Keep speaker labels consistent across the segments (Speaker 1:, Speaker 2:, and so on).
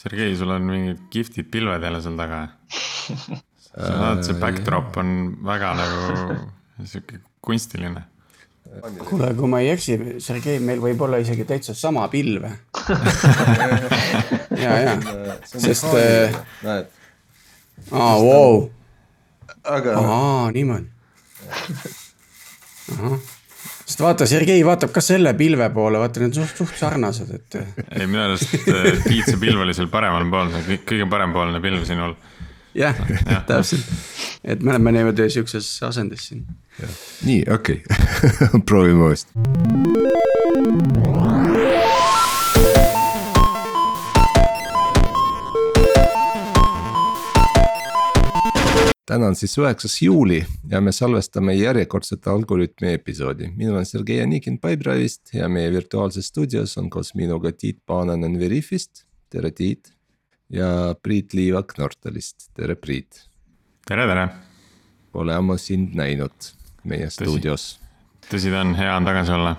Speaker 1: Sergei, sul on mingid kihvtid pilved jälle seal taga. sa näed, see backdrop on väga nagu sihuke kunstiline.
Speaker 2: kuule, kui ma ei eksi, Sergei, meil võib olla isegi täitsa sama pilv ja, ja, sest. näed. aa, vau. aa, niimoodi. ahah sest vaata, Sergei vaatab ka selle pilve poole, vaata need suht, suht sarnased, et.
Speaker 1: ei, minu arust äh, Tiit, see pilv oli seal paremal pool, see kõige parempoolne pilv sinul.
Speaker 2: jah ja., täpselt, et me oleme niimoodi siukses asendis siin.
Speaker 3: nii, okei okay. proovime uuesti. Täna on siis üheksas juuli ja me salvestame järjekordset Algorütmi episoodi. mina olen Sergei Anikin Pipedrive'ist ja meie virtuaalses stuudios on koos minuga Tiit Paananen Veriffist, tere Tiit. ja Priit Liivak Nortalist, tere Priit.
Speaker 1: tere, tere.
Speaker 3: Pole ammu sind näinud meie tõsi, stuudios.
Speaker 1: tõsi ta on, hea on tagasi olla.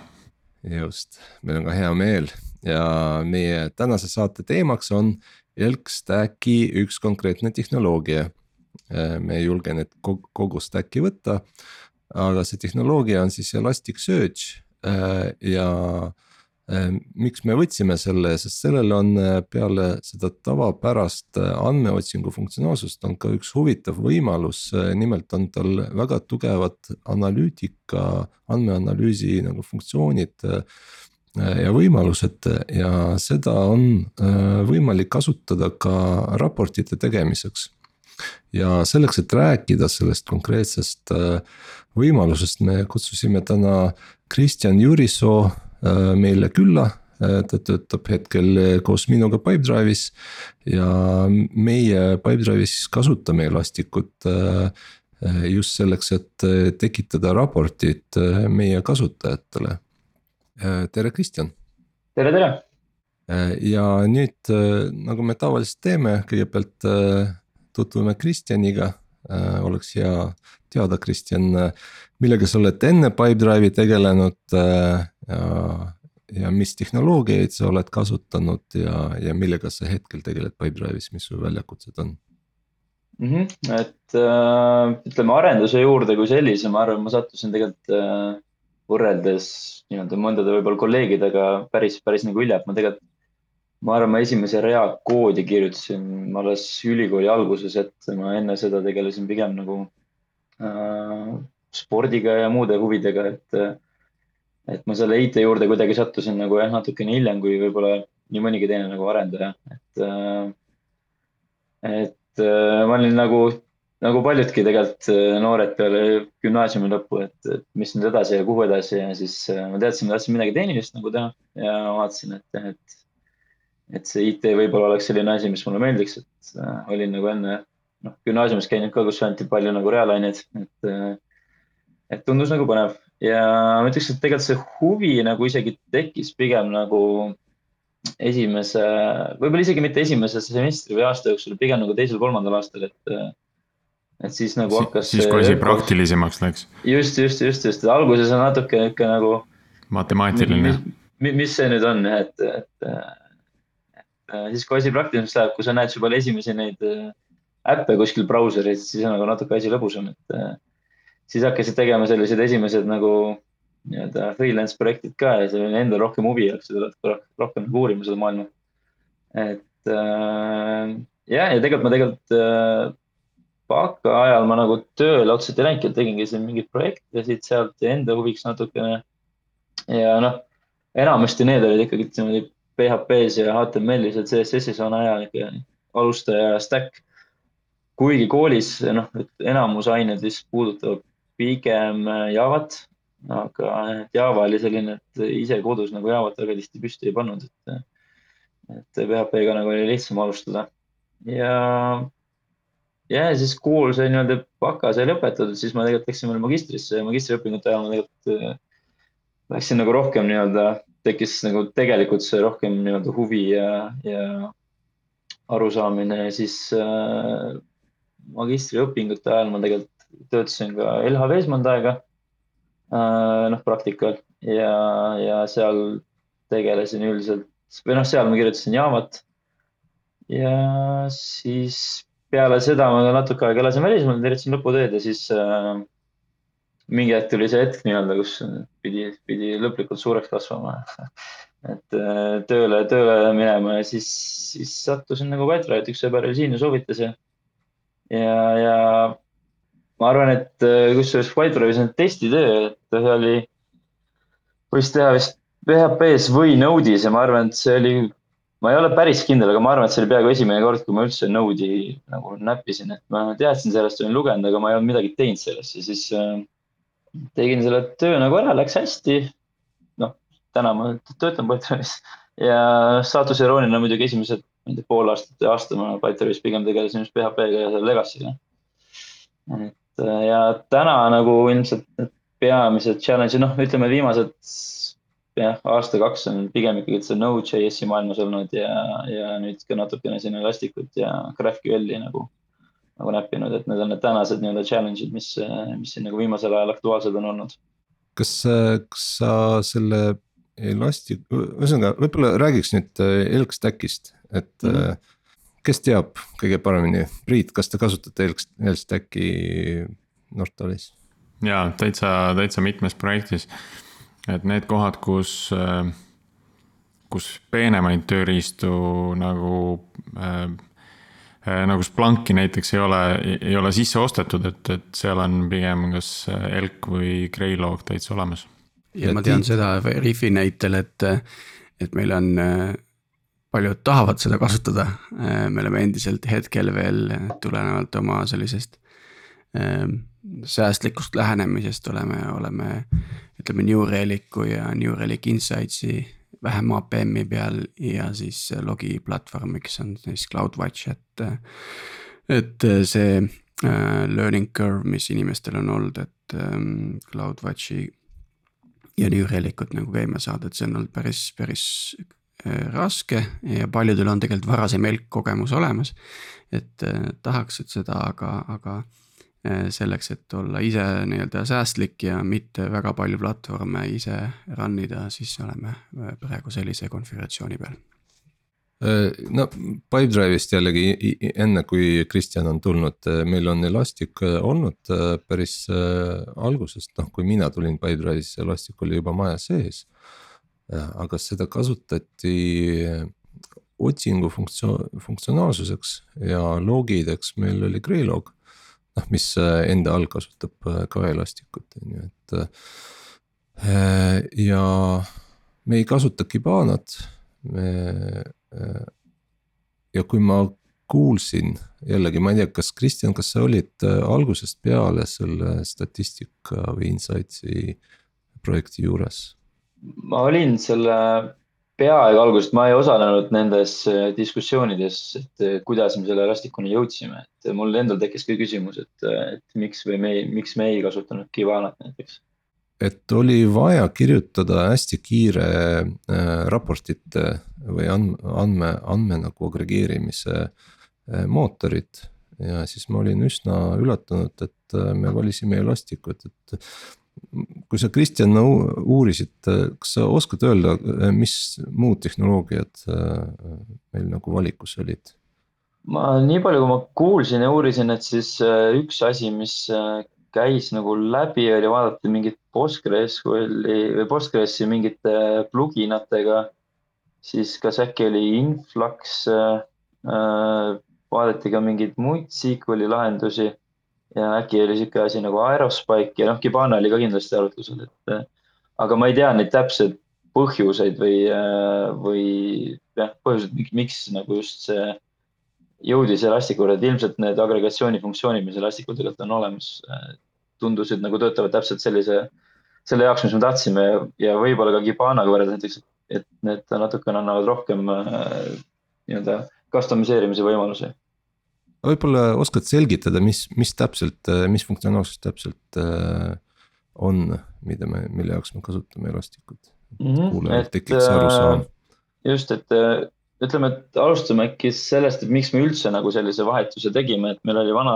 Speaker 3: just, meil on ka hea meel ja meie tänase saate teemaks on Elk Stacki üks konkreetne tehnoloogia me ei julge need kogu stack'i võtta. aga see tehnoloogia on siis Elasticsearch äh, ja äh, miks me võtsime selle, sest sellel on peale seda tavapärast andmeotsingu funktsionaalsust on ka üks huvitav võimalus, nimelt on tal väga tugevad analüütika, andmeanalüüsi nagu funktsioonid ja võimalused ja seda on võimalik kasutada ka raportite tegemiseks ja selleks, et rääkida sellest konkreetsest äh, võimalusest, me kutsusime täna Kristjan Jurisoo äh, meile külla äh, ta töötab hetkel koos minuga Pipedrive'is ja meie Pipedrive'is kasutame Elasticut just selleks, et tekitada raportid meie kasutajatele. tere, Kristjan.
Speaker 4: tere, tere.
Speaker 3: ja nüüd nagu me tavaliselt teeme, kõigepealt tutvume Kristjaniga äh,. oleks hea teada, Kristjan, millega sa oled enne Pipedrive'i tegelenud äh, ja, ja mis tehnoloogiaid sa oled kasutanud ja, ja millega sa hetkel tegeled Pipedrive'is, mis su väljakutsed on?
Speaker 4: Mm -hmm. et äh, ütleme arenduse juurde kui sellise, ma arvan, ma sattusin tegelikult äh, võrreldes nii-öelda mõndade võib-olla kolleegidega päris, päris nagu hilja, et ma tegelikult ma arvan, ma esimese rea koodi kirjutasin alles ülikooli alguses, et ma enne seda tegelesin pigem nagu äh, spordiga ja muude huvidega, et, et ma selle IT juurde kuidagi sattusin nagu jah, natukene hiljem kui võib-olla nii mõnigi teine nagu arendaja, et äh,, et äh, ma olin nagu, nagu paljudki tegelikult äh, noored peale gümnaasiumi lõppu, et, et mis nüüd edasi ja kuhu edasi ja siis äh, ma teadsin, ma tahtsin midagi tehnilist nagu teha ja vaatasin, et, et et see IT võib-olla oleks selline asi, mis mulle meeldiks, et äh, olin nagu enne noh, gümnaasiumis käinud ka, kus anti palju nagu reaalaineid, et äh,, et tundus nagu põnev ja ma ütleks, et tegelikult see huvi nagu isegi tekkis pigem nagu esimese, võib-olla isegi mitte esimese semestri või aasta jooksul, pigem nagu teisel-kolmandal aastal, et äh, et siis nagu hakkas.
Speaker 1: siis, kui asi praktilisemaks läks.
Speaker 4: just, just, just, just, alguses on natuke niisugune nagu.
Speaker 1: matemaatiline.
Speaker 4: mis see nüüd on, et, et Äh, siis, kui asi praktilisemaks läheb, kui sa näed juba esimesi neid äh, äppe kuskil brauseris, siis on nagu natuke asi lõbusam, et äh, siis hakkasid tegema sellised esimesed nagu nii-öelda freelance projektid ka ja see oli endal rohkem huvi jaoks, seda rohkem nagu uurima seda maailma. et äh, ja, ja tegelikult ma tegelikult äh, baka ajal ma nagu tööle otseselt ei läinudki, tegingi siin mingeid projekte siit-sealt enda huviks natukene. ja noh, enamasti need olid ikkagi niimoodi PHP-s ja HTML-is ja CSS-is on aja ikka alustaja stack. kuigi koolis noh, enamus ained vist puudutavad pigem Javat, aga Java oli selline, et ise kodus nagu Javat väga tihti püsti ei pannud, et, et PHP-ga nagu oli lihtsam alustada ja ja siis kool sai nii-öelda baka sai lõpetatud, siis ma tegelikult läksin veel magistrisse ja magistriõpingute ajal ma tegelikult läksin nagu rohkem nii-öelda tekkis nagu tegelikult see rohkem nii-öelda huvi ja, ja arusaamine, siis äh, magistriõpingute ajal ma tegelikult töötasin ka LHV-s mõnda aega äh,, noh, praktikal ja, ja seal tegelesin üldiselt või noh, seal ma kirjutasin Javat. ja siis peale seda ma natuke aega elasin välismaal, teadsin lõputööd ja siis äh, mingi hetk tuli see hetk nii-öelda, kus pidi, pidi lõplikult suureks kasvama. Et äh, tööle, tööle minema ja siis, siis sattusin nagu Pipedrive'i, üks sõber oli siin ja soovitas ja, ja, ja ma arvan, et äh, kusjuures Pipedrive'is on testitöö, et see oli, võis teha vist PHP-s või Node'is ja ma arvan, et see oli, ma ei ole päris kindel, aga ma arvan, et see oli peaaegu esimene kord, kui ma üldse Node'i nagu näppisin, et ma teadsin sellest, olin lugenud, aga ma ei olnud midagi teinud sellest ja siis äh, tegin selle töö nagu ära, läks hästi täna ma töötan Pipedrive'is ja saatus irooniline muidugi esimesed, ma ei tea, pool aastat ja aasta ma Pipedrive'is pigem tegelesin just PHP-ga ja selle Legacy'ga. et ja täna nagu ilmselt need peamised challenge'id, noh, ütleme viimased jah, aasta-kaks on pigem ikkagi see Node.js-i maailmas olnud ja, ja nüüd ka natukene siin Elasticut ja GraphQL-i nagu, nagu näppinud, et need on need tänased nii-öelda challenge'id, mis, mis siin nagu viimasel ajal aktuaalsed on olnud.
Speaker 3: kas, kas sa selle Elastic, ühesõnaga võib-olla räägiks nüüd äh, Elk Stackist, et mm. -hmm. kes teab kõige paremini, Priit, kas te kasutate Elk, Elk Stacki Nortalis?
Speaker 1: ja täitsa, täitsa mitmes projektis, et need kohad, kus, äh, kus peenemaid tööriistu nagu äh, nagu Splunki näiteks ei ole, ei ole sisse ostetud, et, et seal on pigem kas Elk või Greylog täitsa olemas
Speaker 2: ja ma tean seda Riffi näitel, et, et meil on, paljud tahavad seda kasutada. me oleme endiselt hetkel veel tulenevalt oma sellisest säästlikust lähenemisest oleme, oleme ütleme New Relic'u ja New Relic Insights'i vähem APM-i peal ja siis logi platvormiks on siis CloudWatch, et. et see äh, learning curve, mis inimestel on olnud, et ähm, CloudWatchi ja New Relicut nagu käima saada, et see on olnud päris, päris äh, raske ja paljudel on tegelikult varasem ELK kogemus olemas. et äh, tahaks, et seda, aga, aga selleks, et olla ise nii-öelda säästlik ja mitte väga palju platvorme ise run ida, siis oleme praegu sellise konfiguratsiooni peal
Speaker 3: no Pipedrive'ist jällegi enne kui Kristjan on tulnud, meil on Elastic olnud päris algusest, noh kui mina tulin Pipedrive'is, Elastic oli juba maja sees. aga seda kasutati otsingu funktsioon, funktsionaalsuseks ja logideks meil oli Greylog. Noh, mis enda all kasutab ka Elasticut on ju, et. ja me ei kasuta Kibanat me Äh, ja kui ma kuulsin jällegi, ma ei tea, kas Kristjan, kas sa olid äh, algusest peale selle statistika või insight'i projekti juures?
Speaker 4: ma olin selle peaaegu algusest, ma ei osalenud nendes äh, diskussioonides, et kuidas me selle Elasticuni jõudsime, et mul endal tekkis ka küsimus, et, et miks või me, miks me ei kasutanud Kivanat näiteks
Speaker 3: et oli vaja kirjutada hästi kiire äh, raportite või andme, andme, andme nagu agregeerimise äh, mootorit. ja siis ma olin üsna üllatunud, et äh, me valisime Elasticut, et kui sa Kristjan uurisid, kas sa oskad öelda, mis muud tehnoloogiad meil nagu valikus olid?
Speaker 4: ma nii palju, kui ma kuulsin ja uurisin, et siis üks asi, mis käis nagu läbi, oli vaadata mingit PostgreSQL-i või Postgresi mingite pluginatega. siis kas äkki oli Influx äh,, vaadati ka mingeid muid SQL-i lahendusi ja äkki oli sihuke asi nagu Aerospike ja noh, Kibana oli ka kindlasti arutlusel, et äh, aga ma ei tea neid täpseid põhjuseid või äh,, või jah, põhjused, miks, nagu just see jõudis Elasticule, et ilmselt need agregatsioonifunktsioonid, mis Elasticul tegelikult on olemas, äh, tundusid nagu töötavad täpselt sellise, selle jaoks, mis me tahtsime ja, ja võib-olla ka Kibanaga võrreldes näiteks, et need natukene annavad rohkem nii-öelda customiseerimise võimalusi.
Speaker 3: Võib-olla oskad selgitada, mis, mis täpselt, mis funktsionaalsus täpselt äh, on, mida me, mille jaoks me kasutame Elasticut
Speaker 4: mm -hmm.? kuulajal tekiks arusaam. just, et ütleme, et alustame äkki sellest, et miks me üldse nagu sellise vahetuse tegime, et meil oli vana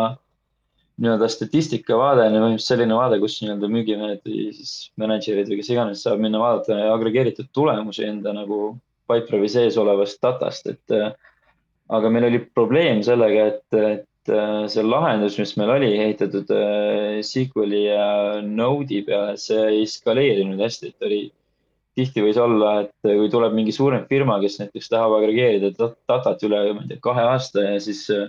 Speaker 4: nii-öelda statistikavaade on ju selline vaade, kus nii-öelda müügimehed või siis mänedžerid või kes iganes saab minna vaadata agregeeritud tulemusi enda nagu Pipedrive'i sees olevast datast, et. Aga meil oli probleem sellega, et, et see lahendus, mis meil oli ehitatud SQL-i ja Node'i peale, see ei skaleerinud hästi, et oli tihti võis olla, et kui tuleb mingi suurem firma, kes näiteks tahab agregeerida datat üle, ma ei tea, kahe aasta ja siis äh,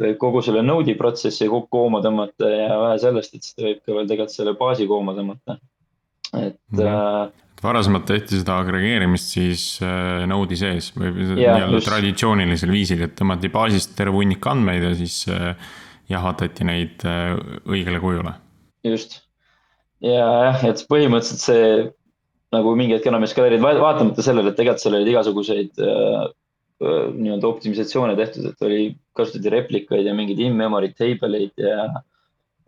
Speaker 4: võib kogu selle node'i protsessi kokku kooma tõmmata ja vähe sellest, et siis ta võib ka veel tegelikult selle baasi kooma tõmmata. et mm. -hmm.
Speaker 1: Varasemalt tehti seda agregeerimist siis äh, node'i sees või nii-öelda traditsioonilisel viisil, et tõmmati baasist terve hunnik andmeid ja siis äh, jahvatati neid äh, õigele kujule.
Speaker 4: just ja jah, et põhimõtteliselt see nagu mingi hetk enam eskaleerinud, vaatamata sellele, et tegelikult seal olid igasuguseid äh, nii-öelda optimisatsioone tehtud, et oli, kasutati replikaid ja mingeid in-memory table eid ja,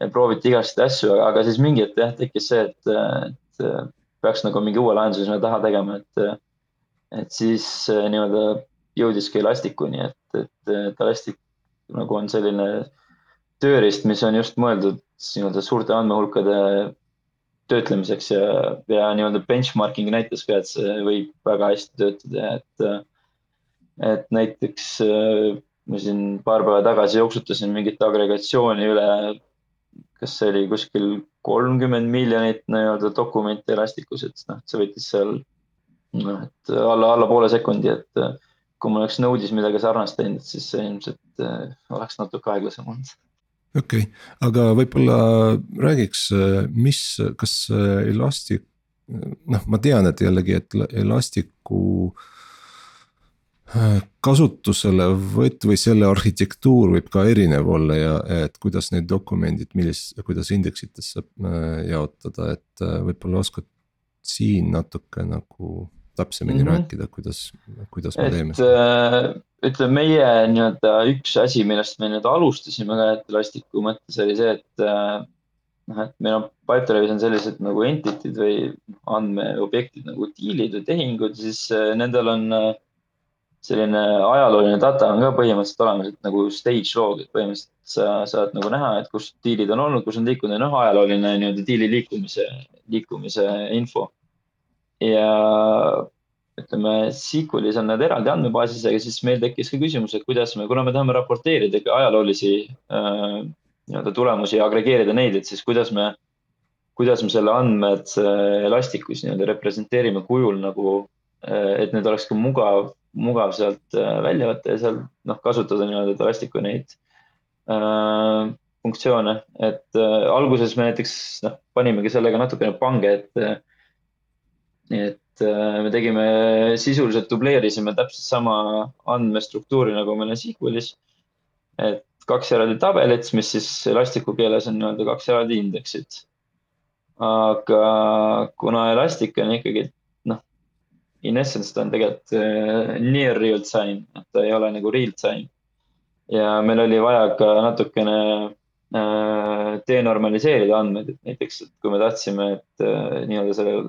Speaker 4: ja prooviti igasuguseid asju, aga siis mingi hetk jah, tekkis see, et, et peaks nagu mingi uue lahenduse sinna taha tegema, et, et siis äh, nii-öelda jõudiski Elasticuni, et, et, et Elastic nagu on selline tööriist, mis on just mõeldud nii-öelda suurte andmehulkade töötlemiseks ja, ja nii-öelda benchmarking näitas ka, et see võib väga hästi töötada, et, et näiteks ma siin paar päeva tagasi jooksutasin mingit agregatsiooni üle, kas see oli kuskil kolmkümmend miljonit nii-öelda dokumenti Elasticus, et noh, see võttis seal noh, et alla, alla poole sekundi, et kui ma oleks Node'is midagi sarnast teinud, siis see ilmselt oleks natuke aeglasem olnud
Speaker 3: okei okay., aga võib-olla räägiks, mis, kas Elastic, noh, ma tean, et jällegi, et Elasticu äh, kasutuselevõtt või selle arhitektuur võib ka erinev olla ja et kuidas need dokumendid, millis, kuidas indeksitesse äh, jaotada, et äh, võib-olla oskad siin natuke nagu täpsemini mm -hmm. rääkida, kuidas, kuidas me teeme
Speaker 4: seda? Äh, ütleme, meie nii-öelda üks asi, millest me nüüd alustasime ka Elasticu mõttes oli see, et äh, noh, et meil on Pipedrive'is on sellised nagu entity'd või andmeobjektid nagu deal'id või tehingud, siis äh, nendel on selline ajalooline data on ka põhimõtteliselt olemas, et nagu stage log, et põhimõtteliselt sa saad nagu näha, et kus diilid on olnud, kus on liikunud noh, ajalooline nii-öelda diili liikumise, liikumise info. Ja ütleme, SQL'is on need eraldi andmebaasis, aga siis meil tekkis ka küsimus, et kuidas me, kuna me tahame raporteerida ikka ajaloolisi äh, nii-öelda tulemusi ja agregeerida neid, et siis kuidas me, kuidas me selle andmed äh, Elasticus nii-öelda representeerime kujul nagu äh,, et need oleks ka mugav, mugav sealt äh, välja võtta ja seal noh, kasutada nii-öelda Elasticu neid äh, funktsioone, et äh, alguses me näiteks noh, panimegi sellega natukene pange, et äh, et äh, me tegime, sisuliselt dubleerisime täpselt sama andmestruktuuri, nagu meil on SQL-is. et kaks eraldi tabelit, mis siis Elasticu keeles on nii-öelda kaks eraldi indeksit. aga kuna Elastic on ikkagi, in essence ta on tegelikult äh, near real time, et ta ei ole nagu real time. ja meil oli vaja ka natukene äh, denormaliseerida andmeid, et näiteks, et kui me tahtsime, et nii-öelda sellel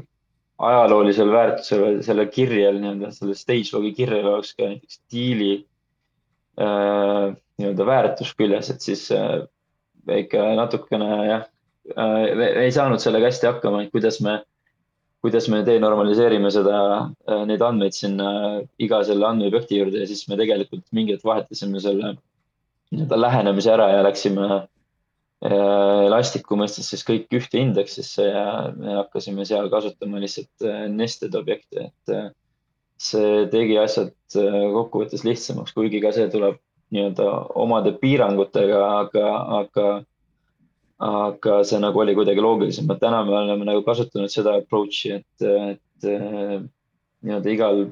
Speaker 4: ajaloolisel väärtusel, selle kirjel nii-öelda, selle stage log'i kirjel oleks ka näiteks diili äh, nii-öelda väärtus küljes, et siis äh, ikka natukene jah äh,, ei saanud sellega hästi hakkama, et kuidas me, kuidas me denormaliseerime seda äh,, neid andmeid sinna iga selle andmeobjekti juurde ja siis me tegelikult mingi hetk vahetasime selle nii-öelda lähenemise ära ja läksime Elastiku mõistes siis kõik ühte indeksisse ja me hakkasime seal kasutama lihtsalt äh, nested objekte, et äh, see tegi asjad äh, kokkuvõttes lihtsamaks, kuigi ka see tuleb nii-öelda omade piirangutega, aga, aga, aga see nagu oli kuidagi loogilisem, et täna me oleme nagu kasutanud seda approach'i, et, et nii-öelda igal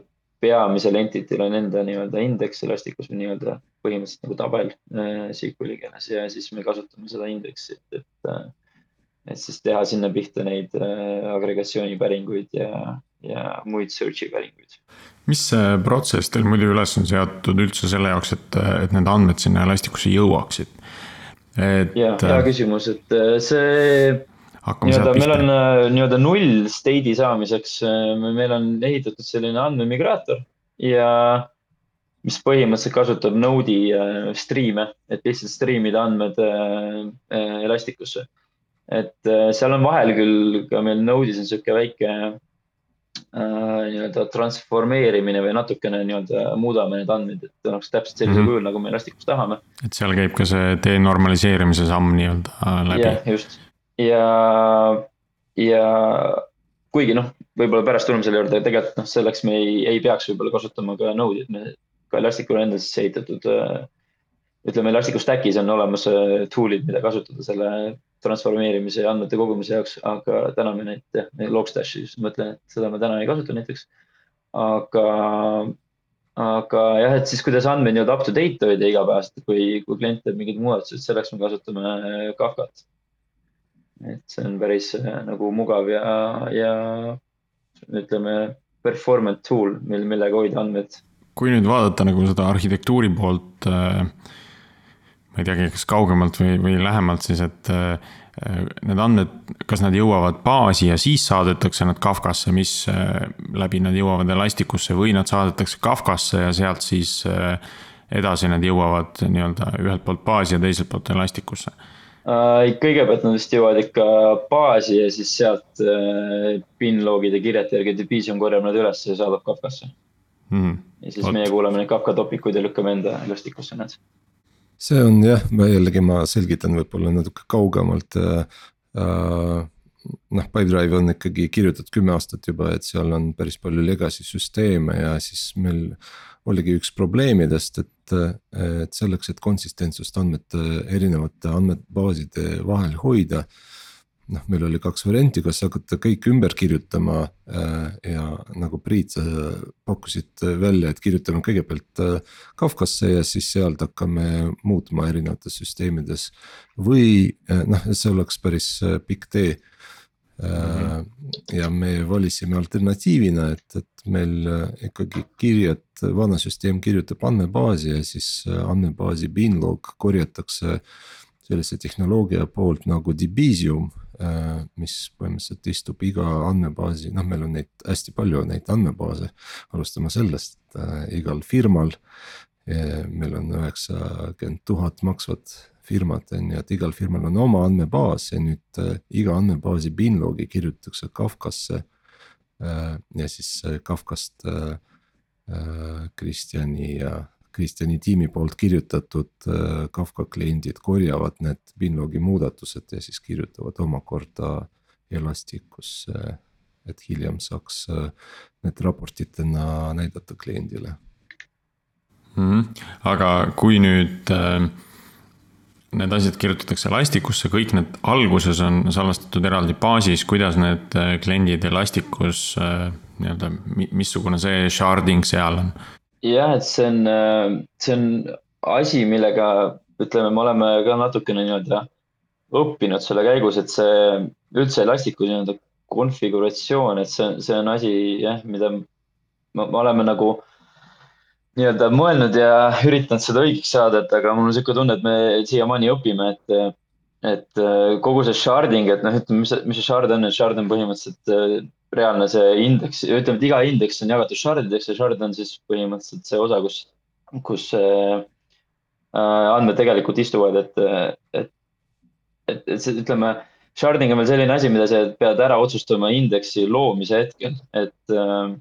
Speaker 4: peamisel entity'l on enda nii-öelda indeks Elasticus või nii-öelda põhimõtteliselt nagu tabel äh, SQL-i keeles ja siis me kasutame seda indeksit, et, äh, et siis teha sinna pihta neid äh, agregatsioonipäringuid ja, ja muid search'i päringuid.
Speaker 1: mis protsess teil muidu üles on seatud üldse selle jaoks, et, et need andmed sinna Elasticusse jõuaksid?
Speaker 4: Et. ja, hea küsimus, et see nii-öelda meil on nii-öelda null state'i saamiseks, meil on ehitatud selline andmemigraator ja mis põhimõtteliselt kasutab Node'i äh, striime, et lihtsalt striimida andmed äh, äh, Elasticusse. et seal on vahel küll ka meil Node'is on sihuke väike nii-öelda transformeerimine või natukene nii-öelda muudame need andmeid, et oleks täpselt sellisel mm -hmm. kujul, nagu me elastikus tahame.
Speaker 1: et seal käib ka see denormaliseerimise samm nii-öelda läbi.
Speaker 4: jah, just ja, ja kuigi noh, võib-olla pärast tuleme selle juurde, tegelikult noh, selleks me ei, ei peaks võib-olla kasutama ka Node'it, me ka Elasticule endale sisse ehitatud äh, ütleme, Elasticu Stackis on olemas äh, tool'id, mida kasutada selle transformeerimise ja andmete kogumise jaoks, aga täna me neid, jah, Logstashi just mõtlen, et seda me täna ei kasuta näiteks. aga, aga jah, et siis kuidas andmeid nii-öelda up to date hoida igapäevaselt, kui, kui klient teeb mingeid muudatusi, selleks me kasutame Kafkat. et see on päris äh, nagu mugav ja, ja ütleme, performant tool, mil, millega hoida andmeid.
Speaker 1: kui nüüd vaadata nagu seda arhitektuuri poolt äh ma ei teagi, kas kaugemalt või, või lähemalt siis, et äh, need andmed, kas nad jõuavad baasi ja siis saadetakse nad Kafkasse, mis äh, läbi nad jõuavad Elastic'usse või nad saadetakse Kafkasse ja sealt siis äh, edasi nad jõuavad nii-öelda ühelt poolt baasi ja teiselt poolt Elastic'usse?
Speaker 4: kõigepealt nad vist jõuavad ikka baasi ja siis sealt binlogide kirjete järgi Division korjab nad üles ja saadab Kafkasse mm. ja siis Oot. meie kuulame neid Kafka topikuid ja lükkame enda Elastic'usse need
Speaker 3: see on jah, ma jällegi ma selgitan võib-olla natuke kaugemalt äh,. äh noh, Pipedrive on ikkagi kirjutatud kümme aastat juba, et seal on päris palju legacy süsteeme ja siis meil oligi üks probleemidest, et, et selleks, et konsistentsust andmete, erinevate andmebaaside vahel hoida noh, meil oli kaks varianti, kas hakata kõik ümber kirjutama äh, ja nagu Priit, sa pakkusid välja, et kirjutame kõigepealt äh, Kafkasse ja siis sealt hakkame muutma erinevates süsteemides. või äh, noh, see oleks päris pikk tee. -hmm. ja me valisime alternatiivina, et, et meil ikkagi kirjad, vana süsteem kirjutab andmebaasi ja siis andmebaasi binlog korjatakse sellise tehnoloogia poolt nagu Debezium Äh, mis põhimõtteliselt istub iga andmebaasi, noh, meil on neid hästi palju neid andmebaase. alustame sellest äh, igal firmal. meil on üheksakümmend tuhat maksvat firmat on ju, et igal firmal on oma andmebaas ja nüüd äh, iga andmebaasi binlogi kirjutatakse Kafkasse äh,. ja siis äh, Kafkast äh, Kristjani ja Kristjani tiimi poolt kirjutatud äh, Kafka kliendid korjavad need binlogi muudatused ja siis kirjutavad omakorda Elasticusse. et hiljem saaks äh, need raportitena näidata kliendile
Speaker 1: mm. -hmm. aga kui nüüd äh, need asjad kirjutatakse Elasticusse, kõik need alguses on salvestatud eraldi baasis, kuidas need äh, kliendid Elasticus nii-öelda, missugune see sharding seal on?
Speaker 4: Jah, et see on, äh, see on asi, millega ütleme, me oleme ka natukene nii-öelda õppinud selle käigus, et see üldse Elasticu nii-öelda konfiguratsioon, et see, see on asi jah, mida me oleme nagu nii-öelda mõelnud ja üritanud seda õigeks saada, et aga mul on niisugune tunne, et me siiamaani õpime, et, et äh, kogu see sharding, et noh, ütleme, mis, mis see shard on, et shard on põhimõtteliselt äh, reaalne see indeks, ütleme, et iga indeks on jagatud shardideks ja shard on siis põhimõtteliselt see osa, kus, kus äh, andmed tegelikult istuvad, et, et, et, et see, ütleme, sharding on veel selline asi, mida sa pead ära otsustama indeksi loomise hetkel, et äh,,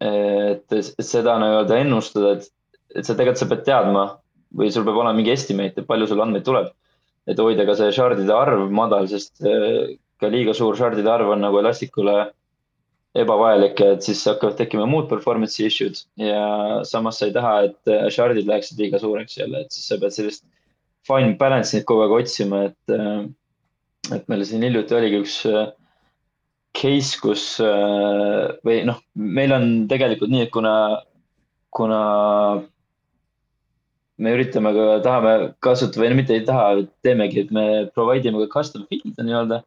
Speaker 4: et, et seda nii-öelda ennustada, et, et sa tegelikult, sa pead teadma või sul peab olema mingi estimate, et palju sul andmeid tuleb. et hoida ka see shardide arv madal, sest äh, ka liiga suur shardide arv on nagu Elasticule ebavajalik, et siis hakkavad tekkima muud performance'i issue'd. Ja samas sa ei taha, et shardid läheksid liiga suureks jälle, et siis sa pead sellist fine balance'it kogu aeg otsima, et, et meil siin hiljuti oligi üks case, kus või noh, meil on tegelikult nii, et kuna, kuna me üritame ka, tahame kasutada või mitte ei taha, teemegi, et me provide ime ka custom feed'e nii-öelda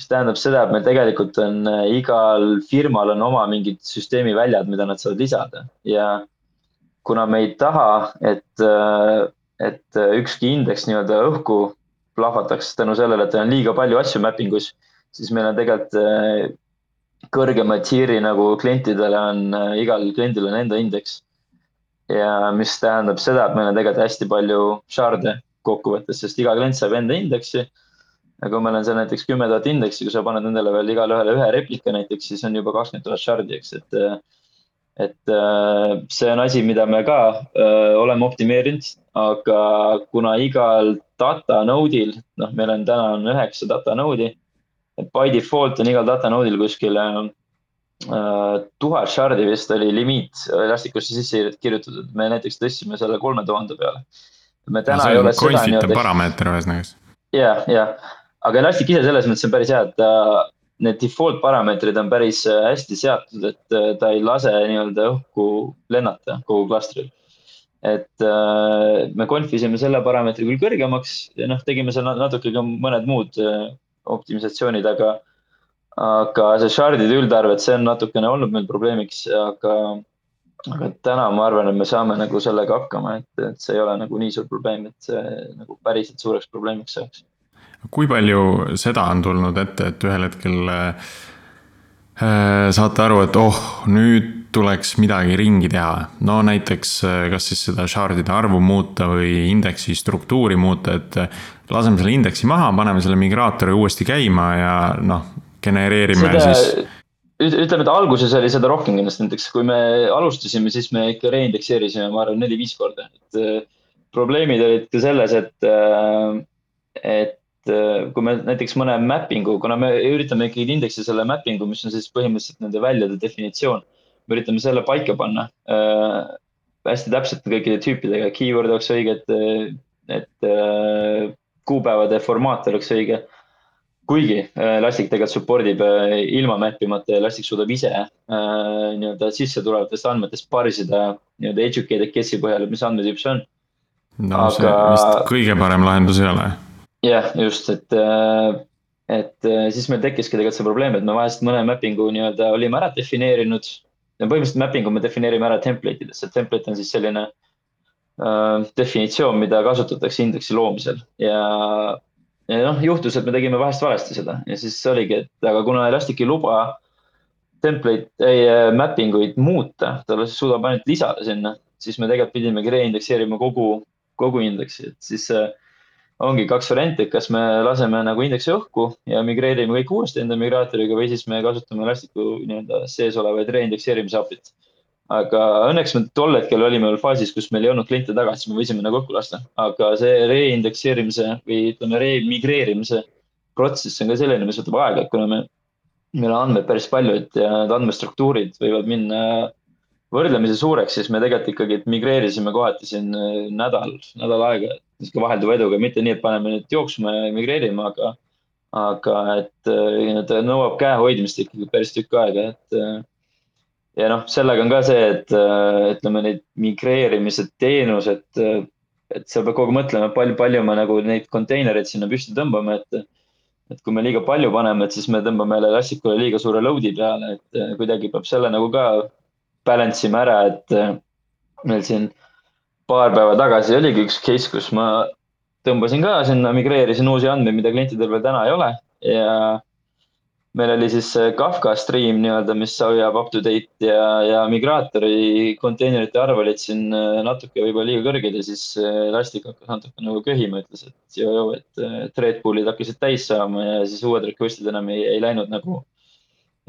Speaker 4: mis tähendab seda, et meil tegelikult on äh, igal firmal on oma mingid süsteemi väljad, mida nad saavad lisada ja kuna me ei taha, et, äh, et äh, ükski indeks nii-öelda õhku plahvataks tänu sellele, et on liiga palju asju mapping us, siis meil on tegelikult kõrgema tier'i nagu klientidele on, igal kliendil on enda indeks. ja mis tähendab seda, et meil on tegelikult hästi palju shard'e kokkuvõttes, sest iga klient saab enda indeksi ja kui meil on seal näiteks kümme tuhat indeksi, kui sa paned nendele veel igale ühele ühe replika näiteks, siis on juba kakskümmend tuhat shard'i, eks, et. et äh, see on asi, mida me ka öö, äh, oleme optimeerinud, aga kuna igal data node'il, noh, meil on täna on üheksa data node'i. et by default on igal data node'il kuskil äh, tuhat shard'i vist oli limiit Elasticusse sisse kirjutatud, me näiteks tõstsime selle kolme tuhande peale. me täna no, ei ole
Speaker 1: seda nii-öelda. parameeter ühesõnaga.
Speaker 4: ja, ja aga Elastic ise selles mõttes on päris hea, et ta, need default parameetrid on päris äh, hästi seatud, et äh, ta ei lase nii-öelda õhku lennata kogu klastril. et äh, me conf'isime selle parameetri küll kõrgemaks ja noh, tegime seal natuke ka mõned muud optimisatsioonid, aga, aga see shard'ide üldarv, et see on natukene olnud meil probleemiks, aga, aga täna ma arvan, et me saame nagu sellega hakkama, et, et see ei ole nagu nii suur probleem, et see nagu päriselt suureks probleemiks saaks
Speaker 1: kui palju seda on tulnud ette, et ühel hetkel äh, saate aru, et oh, nüüd tuleks midagi ringi teha. no näiteks äh, kas siis seda shard'ide arvu muuta või indeksi struktuuri muuta, et äh, laseme selle indeksi maha, paneme selle migraatori uuesti käima ja noh, genereerime seda... siis
Speaker 4: ütleme, et alguses oli seda rohkem kindlasti, näiteks kui me alustasime, siis me ikka reindekseerisime, ma arvan, neli-viis korda, et probleemid olid ka selles, et, et Äh, kui me näiteks mõne mapping'u, kuna me üritame ikkagi indeksi selle mapping'u, mis on siis põhimõtteliselt nende väljade definitsioon. me üritame selle paika panna äh, hästi täpselt kõikide tüüpidega, keyword oleks õige, et, et äh, kuupäevade formaat oleks õige. kuigi äh, Elastic tegelikult support ib äh, ilma map imata ja Elastic suudab ise äh, nii-öelda sisse tulevatest andmetest parsida nii-öelda educated guess'i põhjal, et mis andmetüüp see on.
Speaker 1: no Aga... see vist kõige parem lahendus ei ole
Speaker 4: jah, just, et, äh, et äh, siis meil tekkiski tegelikult see probleem, et me vahest mõne mapping'u nii-öelda olime ära defineerinud. ja põhimõtteliselt mapping'u me defineerime ära template ides, et template on siis selline äh, definitsioon, mida kasutatakse indeksi loomisel ja. ja noh, juhtus, et me tegime vahest valesti seda ja siis oligi, et aga kuna Elastic ei luba template, ei äh, mapping uid muuta, ta suudab ainult lisada sinna, siis me tegelikult pidimegi reindekseerima kogu, kogu indeksi, et siis äh, ongi kaks varianti, et kas me laseme nagu indeksi õhku ja migreerime kõik uuesti enda migraatoriga või siis me kasutame Elasticu nii-öelda sees olevaid reindekseerimise API-t. aga õnneks me tol hetkel olime veel faasis, kus meil ei olnud kliente taga, siis me võisime nagu õhku lasta, aga see reindekseerimise või ütleme, remigreerimise protsess on ka selline, mis võtab aega, et kuna me, meil on andmeid päris palju, et ja need andmestruktuurid võivad minna võrdlemisi suureks, siis me tegelikult ikkagi migreerisime kohati siin äh, nädal, nädal aega, niisugune vahelduva eduga, mitte nii, et paneme nüüd jooksma ja migreerime, aga, aga et äh, ta nõuab käe hoidmist ikkagi päris tükk aega, et. Äh, ja noh, sellega on ka see, et ütleme, neid migreerimise teenused, et sa pead kogu aeg mõtlema, palju, palju me nagu neid konteinereid sinna püsti tõmbame, et et kui me liiga palju paneme, et siis me tõmbame jälle Elasticule liiga suure load'i peale, et kuidagi peab selle nagu ka balance ime ära, et äh, meil siin paar päeva tagasi oligi üks case, kus ma tõmbasin ka sinna, migreerisin uusi andmeid, mida klientidel veel täna ei ole. Ja meil oli siis Kafka stream nii-öelda, mis hoiab up to date ja, ja migraatori konteinerite arv olid siin äh, natuke võib-olla liiga kõrged ja siis äh, Elastic hakkas natuke nagu köhima, ütles, et joo-joo, et thread pool'id hakkasid täis saama ja siis uued request'id enam ei, ei läinud nagu,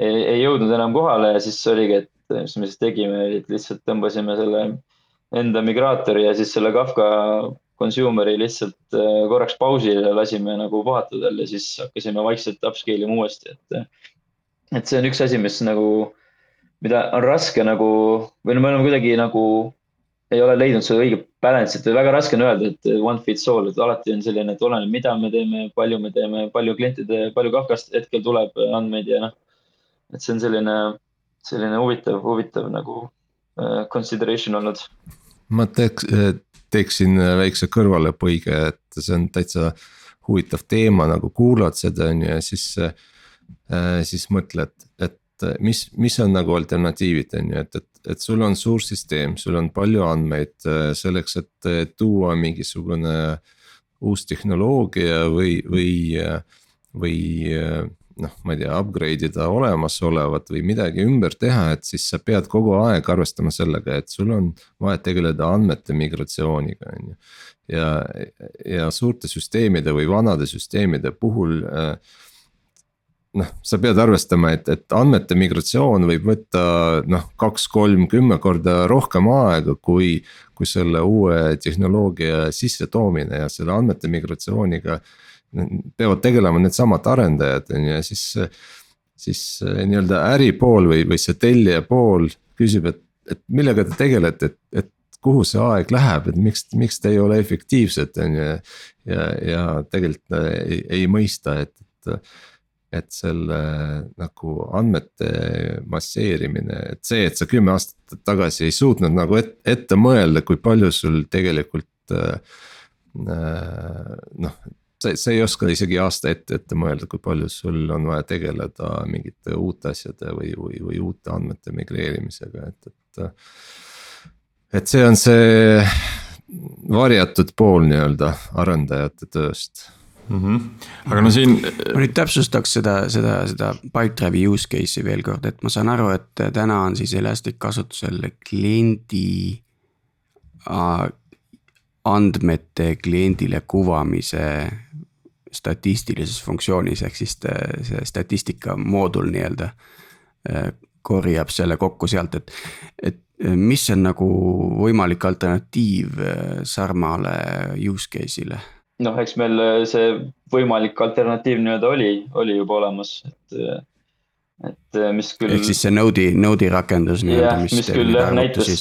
Speaker 4: ei jõudnud enam kohale ja siis oligi, et mis me siis tegime, et lihtsalt tõmbasime selle enda migraatori ja siis selle Kafka consumer'i lihtsalt äh, korraks pausile lasime nagu puhata tal ja siis hakkasime vaikselt upscale ima uuesti, et. et see on üks asi, mis nagu, mida on raske nagu või no me oleme kuidagi nagu ei ole leidnud seda õiget balance'it või väga raske on öelda, et one fits all, et alati on selline, et oleneb, mida me teeme, palju me teeme, palju klientide, palju Kafkast hetkel tuleb andmeid ja noh. et see on selline selline huvitav, huvitav nagu äh, consideration olnud.
Speaker 3: Ma teeks, äh, teeksin äh, väikse kõrvalepõige, et see on täitsa huvitav teema, nagu kuulad seda on ju ja siis äh,. siis mõtled, et mis, mis on nagu alternatiivid, on ju, et, et, et sul on suur süsteem, sul on palju andmeid selleks, et tuua mingisugune uus tehnoloogia või, või, või noh, ma ei tea, upgrade ida olemasolevat või midagi ümber teha, et siis sa pead kogu aeg arvestama sellega, et sul on vaja tegeleda andmete migratsiooniga, on ju. ja, ja suurte süsteemide või vanade süsteemide puhul äh, noh, sa pead arvestama, et, et andmete migratsioon võib võtta noh, kaks, kolm, kümme korda rohkem aega, kui. kui selle uue tehnoloogia sissetoomine ja selle andmete migratsiooniga peavad tegelema needsamad arendajad, on ju, ja siis. siis nii-öelda äripool või, või see tellija pool küsib, et, et millega te tegelete, et, et kuhu see aeg läheb, et miks, miks te ei ole efektiivsed, on ju. ja, ja tegelikult ei, ei mõista, et, et et selle nagu andmete masseerimine, et see, et sa kümme aastat tagasi ei suutnud nagu et, ette mõelda, kui palju sul tegelikult äh, noh, sa, sa ei oska isegi aasta ette ette mõelda, kui palju sul on vaja tegeleda mingite uute asjade või, või, või uute andmete migreerimisega, et, et. et see on see varjatud pool nii-öelda arendajate tööst
Speaker 1: mm. -hmm. aga no siin.
Speaker 2: ma nüüd täpsustaks seda, seda, seda Pipedrive'i use case'i veel kord, et ma saan aru, et täna on siis Elastic kasutusel kliendi andmete kliendile kuvamise statistilises funktsioonis, ehk siis see statistika moodul nii-öelda korjab selle kokku sealt, et, et mis on nagu võimalik alternatiiv Sarmale use case'ile
Speaker 4: noh, eks meil äh, see võimalik alternatiiv nii-öelda oli, oli juba olemas, et, äh, et äh, mis küll.
Speaker 2: ehk siis see Node'i, Node'i rakendus
Speaker 4: nii-öelda, mis. mis küll jah näitas,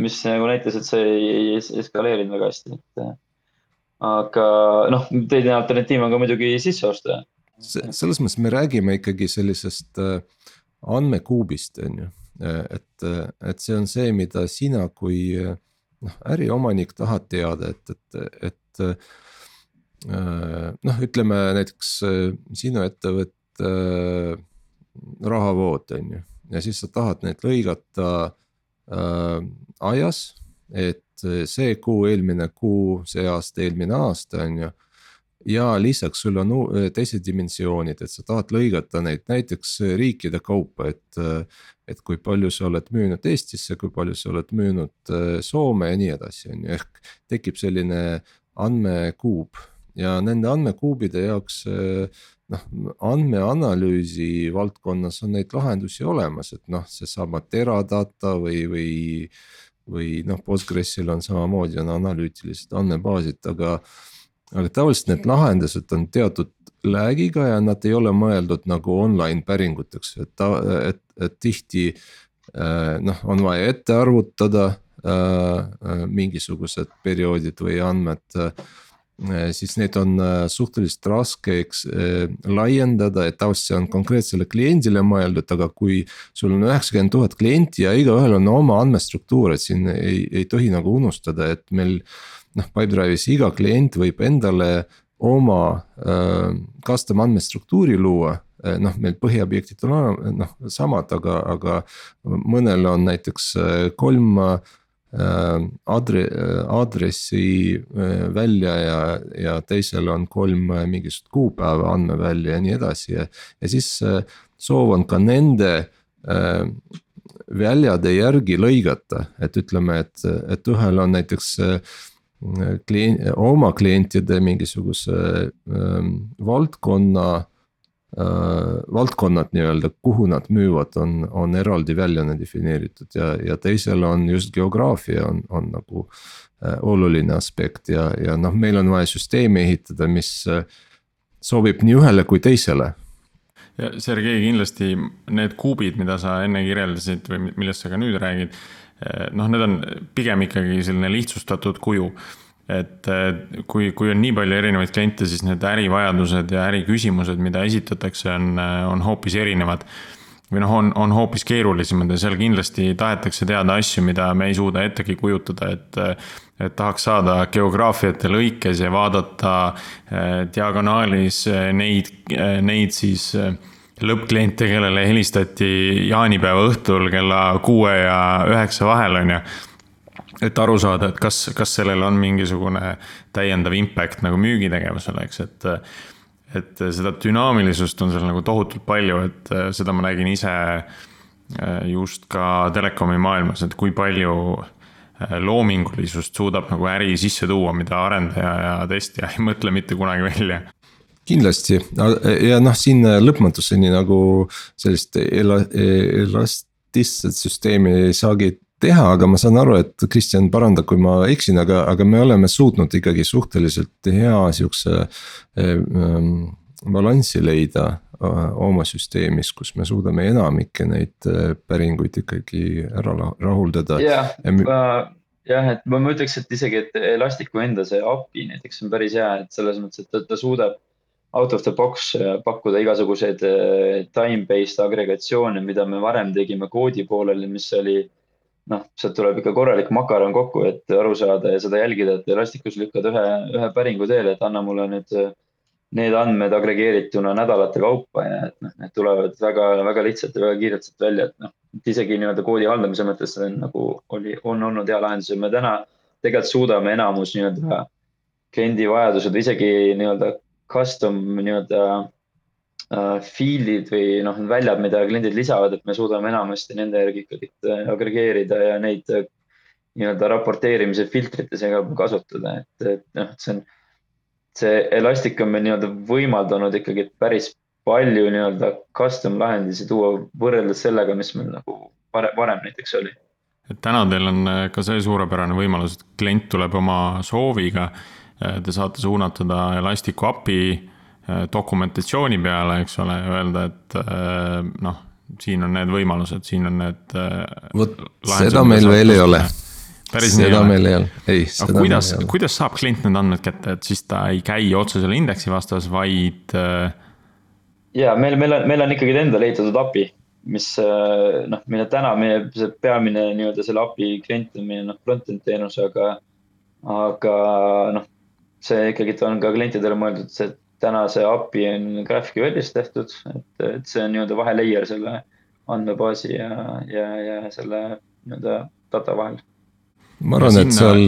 Speaker 4: mis nagu näitas, et see ei, ei eskaleerinud väga hästi, et. Aga noh, teine alternatiiv on ka muidugi sisse osta.
Speaker 3: selles mõttes me räägime ikkagi sellisest andmekuubist, on ju, et, et see on see, mida sina kui noh, äriomanik tahad teada, et, et, et Äh, noh, ütleme näiteks äh, sinu ettevõtte äh, rahavood on ju ja siis sa tahad neid lõigata äh, ajas, et see kuu, eelmine kuu, see aasta, eelmine aasta on ju. ja lisaks sul on teised dimensioonid, et sa tahad lõigata neid näiteks riikide kaupa, et. et kui palju sa oled müünud Eestisse, kui palju sa oled müünud Soome ja nii edasi, on ju, ehk tekib selline andmekuub ja nende andmekuubide jaoks eh, noh, andmeanalüüsi valdkonnas on neid lahendusi olemas, et noh, seesama Teradata või, või. Või noh, Postgresil on samamoodi on analüütilised andmebaasid, aga, aga tavaliselt need lahendused on teatud lag'iga ja nad ei ole mõeldud nagu online päringuteks, et ta, et, et tihti eh, noh, on vaja ette arvutada äh, mingisugused perioodid või andmed Äh, siis neid on äh, suhteliselt raske, eks äh, laiendada, et tavaliselt see on konkreetsele kliendile mõeldud, aga kui. sul on üheksakümmend tuhat klienti ja igaühel on oma andmestruktuur, et siin ei, ei tohi nagu unustada, et meil. noh, Pipedrive'is iga klient võib endale oma äh, custom andmestruktuuri luua noh, meil põhiobjektid on noh samad, aga, aga mõnel on näiteks kolm Äh, adre-, äh, aadressi äh, välja ja, ja teisel on kolm mingisugust kuupäeva andmevälja ja nii edasi ja. ja siis soov on ka nende väljade järgi lõigata, et ütleme, et, et ühel on näiteks klient, oma klientide mingisuguse valdkonna äh, valdkonnad nii-öelda, kuhu nad müüvad, on, on eraldi välja defineeritud ja, ja teisel on just geograafia on, on nagu äh, oluline aspekt ja, ja noh, meil on vaja süsteemi ehitada, mis äh, sobib nii ühele kui teisele.
Speaker 1: Ja Sergei, kindlasti need kuubid, mida sa enne kirjeldasid või millest sa ka nüüd räägid, äh, noh, need on pigem ikkagi selline lihtsustatud kuju et kui, kui on nii palju erinevaid kliente, siis need ärivajadused ja äriküsimused, mida esitatakse, on, on hoopis erinevad. või noh, on, on hoopis keerulisemad ja seal kindlasti tahetakse teada asju, mida me ei suuda ettegi kujutada, et. et tahaks saada geograafiate lõikes ja vaadata eh, diagonaalis eh, neid, eh, neid siis lõppkliente, kellele helistati jaanipäeva õhtul kella kuue ja üheksa vahel, on ju et aru saada, et kas, kas sellel on mingisugune täiendav impact nagu müügitegevusele, eks, et. et seda dünaamilisust on seal nagu tohutult palju, et äh, seda ma nägin ise just ka telekomi maailmas, et kui palju loomingulisust suudab nagu äri sisse tuua, mida arendaja ja testija ei mõtle mitte kunagi välja
Speaker 3: kindlasti ja noh, siin lõpmatuseni nagu sellist ela-, elastistset süsteemi ei saagi teha, aga ma saan aru, et Kristjan parandab, kui ma eksin, aga, aga me oleme suutnud ikkagi suhteliselt hea sihukese ähm, balansi leida äh, oma süsteemis, kus me suudame enamikke neid äh, päringuid ikkagi ära rahuldada.
Speaker 4: jah, jah, et ma, ma ütleks, et isegi, et Elasticu enda see API näiteks on päris hea, et selles mõttes, et ta, ta suudab out of the box äh, pakkuda igasuguseid time-based agregatsioone, mida me varem tegime koodi pooleli, mis oli noh, sealt tuleb ikka korralik makaron kokku, et aru saada ja seda jälgida, et Elasticus lükkad ühe, ühe päringu teele, et anna mulle nüüd need andmed agregeerituna nädalate kaupa ja et noh, need tulevad väga, väga lihtsalt ja väga kiirelt sealt välja, et noh, et isegi nii-öelda koodi haldamise mõttes see on nagu oli, on olnud hea lahendus ja me täna tegelikult suudame enamus nii-öelda kliendi vajadused, isegi nii-öelda custom nii-öelda Äh, field'id või noh, väljad, mida kliendid lisavad, et me suudame enamasti nende järgi ikkagi äh, agregeerida ja neid äh, nii-öelda raporteerimise filtrites kasutada, et, et noh, see on, see Elastic on meil nii-öelda võimaldanud ikkagi päris palju nii-öelda custom lahendusi tuua võrreldes sellega, mis meil nagu varem, varem näiteks oli.
Speaker 1: et täna teil on ka see suurepärane võimalus, et klient tuleb oma sooviga. Te saate suunata ta Elasticu API dokumentatsiooni peale, eks ole, öelda, et äh, noh, siin on need võimalused, siin on need.
Speaker 3: Äh, vot seda meil veel ei ole. seda meil ei ole, ei.
Speaker 1: aga kuidas, kuidas saab klient need andmed kätte, et siis ta ei käi otse selle indeksi vastas, vaid.
Speaker 4: ja meil, meil on, meil on ikkagi endale ehitatud API, mis noh, mille täna meie see peamine nii-öelda selle API klient on meie noh, front-end teenus, aga, aga noh see ikkagi on ka klientidele mõeldud, see täna see API on GraphQLis tehtud, et, et see on nii-öelda vahelayer selle andmebaasi ja, ja, ja selle nii-öelda data vahel.
Speaker 3: ma arvan, et seal.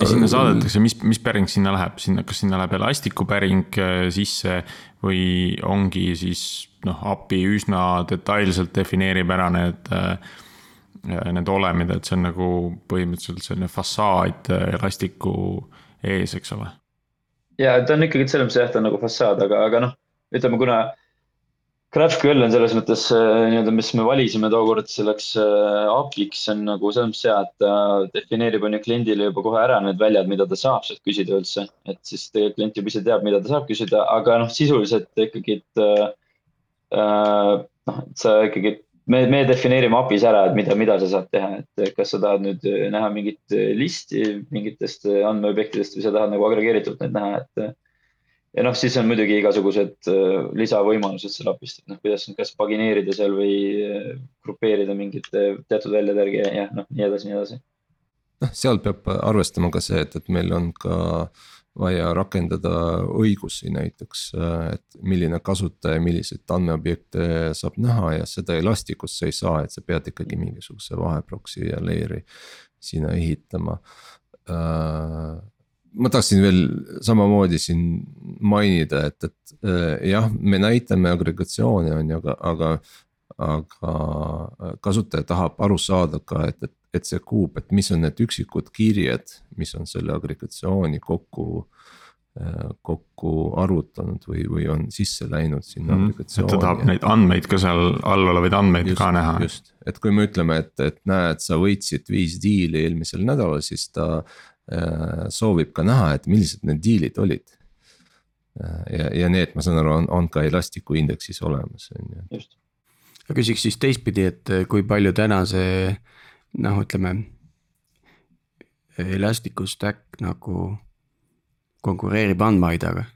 Speaker 1: ja sinna saadetakse, mis, mis päring sinna läheb, sinna, kas sinna läheb Elasticu päring äh, sisse või ongi siis noh, API üsna detailselt defineerib ära need äh, need olemid, et see on nagu põhimõtteliselt selline fassaad Elasticu ees, eks ole
Speaker 4: ja ta on ikkagi selles mõttes jah, ta on nagu fassaad, aga, aga noh, ütleme, kuna GraphQL on selles mõttes äh, nii-öelda, mis me valisime tookord selleks äh, API-ks on nagu selles mõttes hea, et ta defineerib on ju kliendile juba kohe ära need väljad, mida ta saab sealt küsida üldse. et siis tegelikult klient juba ise teab, mida ta saab küsida, aga noh, sisuliselt ikkagi, et äh, noh, et sa ikkagi me, me defineerime API-s ära, et mida, mida sa saad teha, et kas sa tahad nüüd näha mingit listi mingitest andmeobjektidest või sa tahad nagu agregeeritult neid näha, et. ja noh, siis on muidugi igasugused lisavõimalused seal API-st, et noh, kuidas, kas pagineerida seal või grupeerida mingite teatud väljade järgi ja noh, nii edasi, nii edasi.
Speaker 3: noh, seal peab arvestama ka see, et, et meil on ka äh, vaja rakendada õigusi näiteks, et milline kasutaja milliseid andmeobjekte saab näha ja seda Elasticust sa ei saa, et sa pead ikkagi mingisuguse vaheproksi ja layer'i sinna ehitama. ma tahtsin veel samamoodi siin mainida, et, et jah, me näitame agregatsiooni on ju, aga, aga aga kasutaja tahab aru saada ka, et, et et see kuup, et mis on need üksikud kirjed, mis on selle agregatsiooni kokku äh, kokku arvutanud või, või on sisse läinud sinna mm,
Speaker 1: aplikatsiooni. ta tahab neid andmeid ka seal all olevaid andmeid just, ka näha.
Speaker 3: just, et kui me ütleme, et, et näed, sa võitsid viis diili eelmisel nädalal, siis ta äh, soovib ka näha, et millised need diilid olid. Äh, ja, ja need, ma saan aru, on, on ka Elasticu indeksis olemas, on ju. just.
Speaker 2: ma küsiks siis teistpidi, et kui palju täna see noh, ütleme. Elasticus Stack nagu konkureerib andmehaidaga.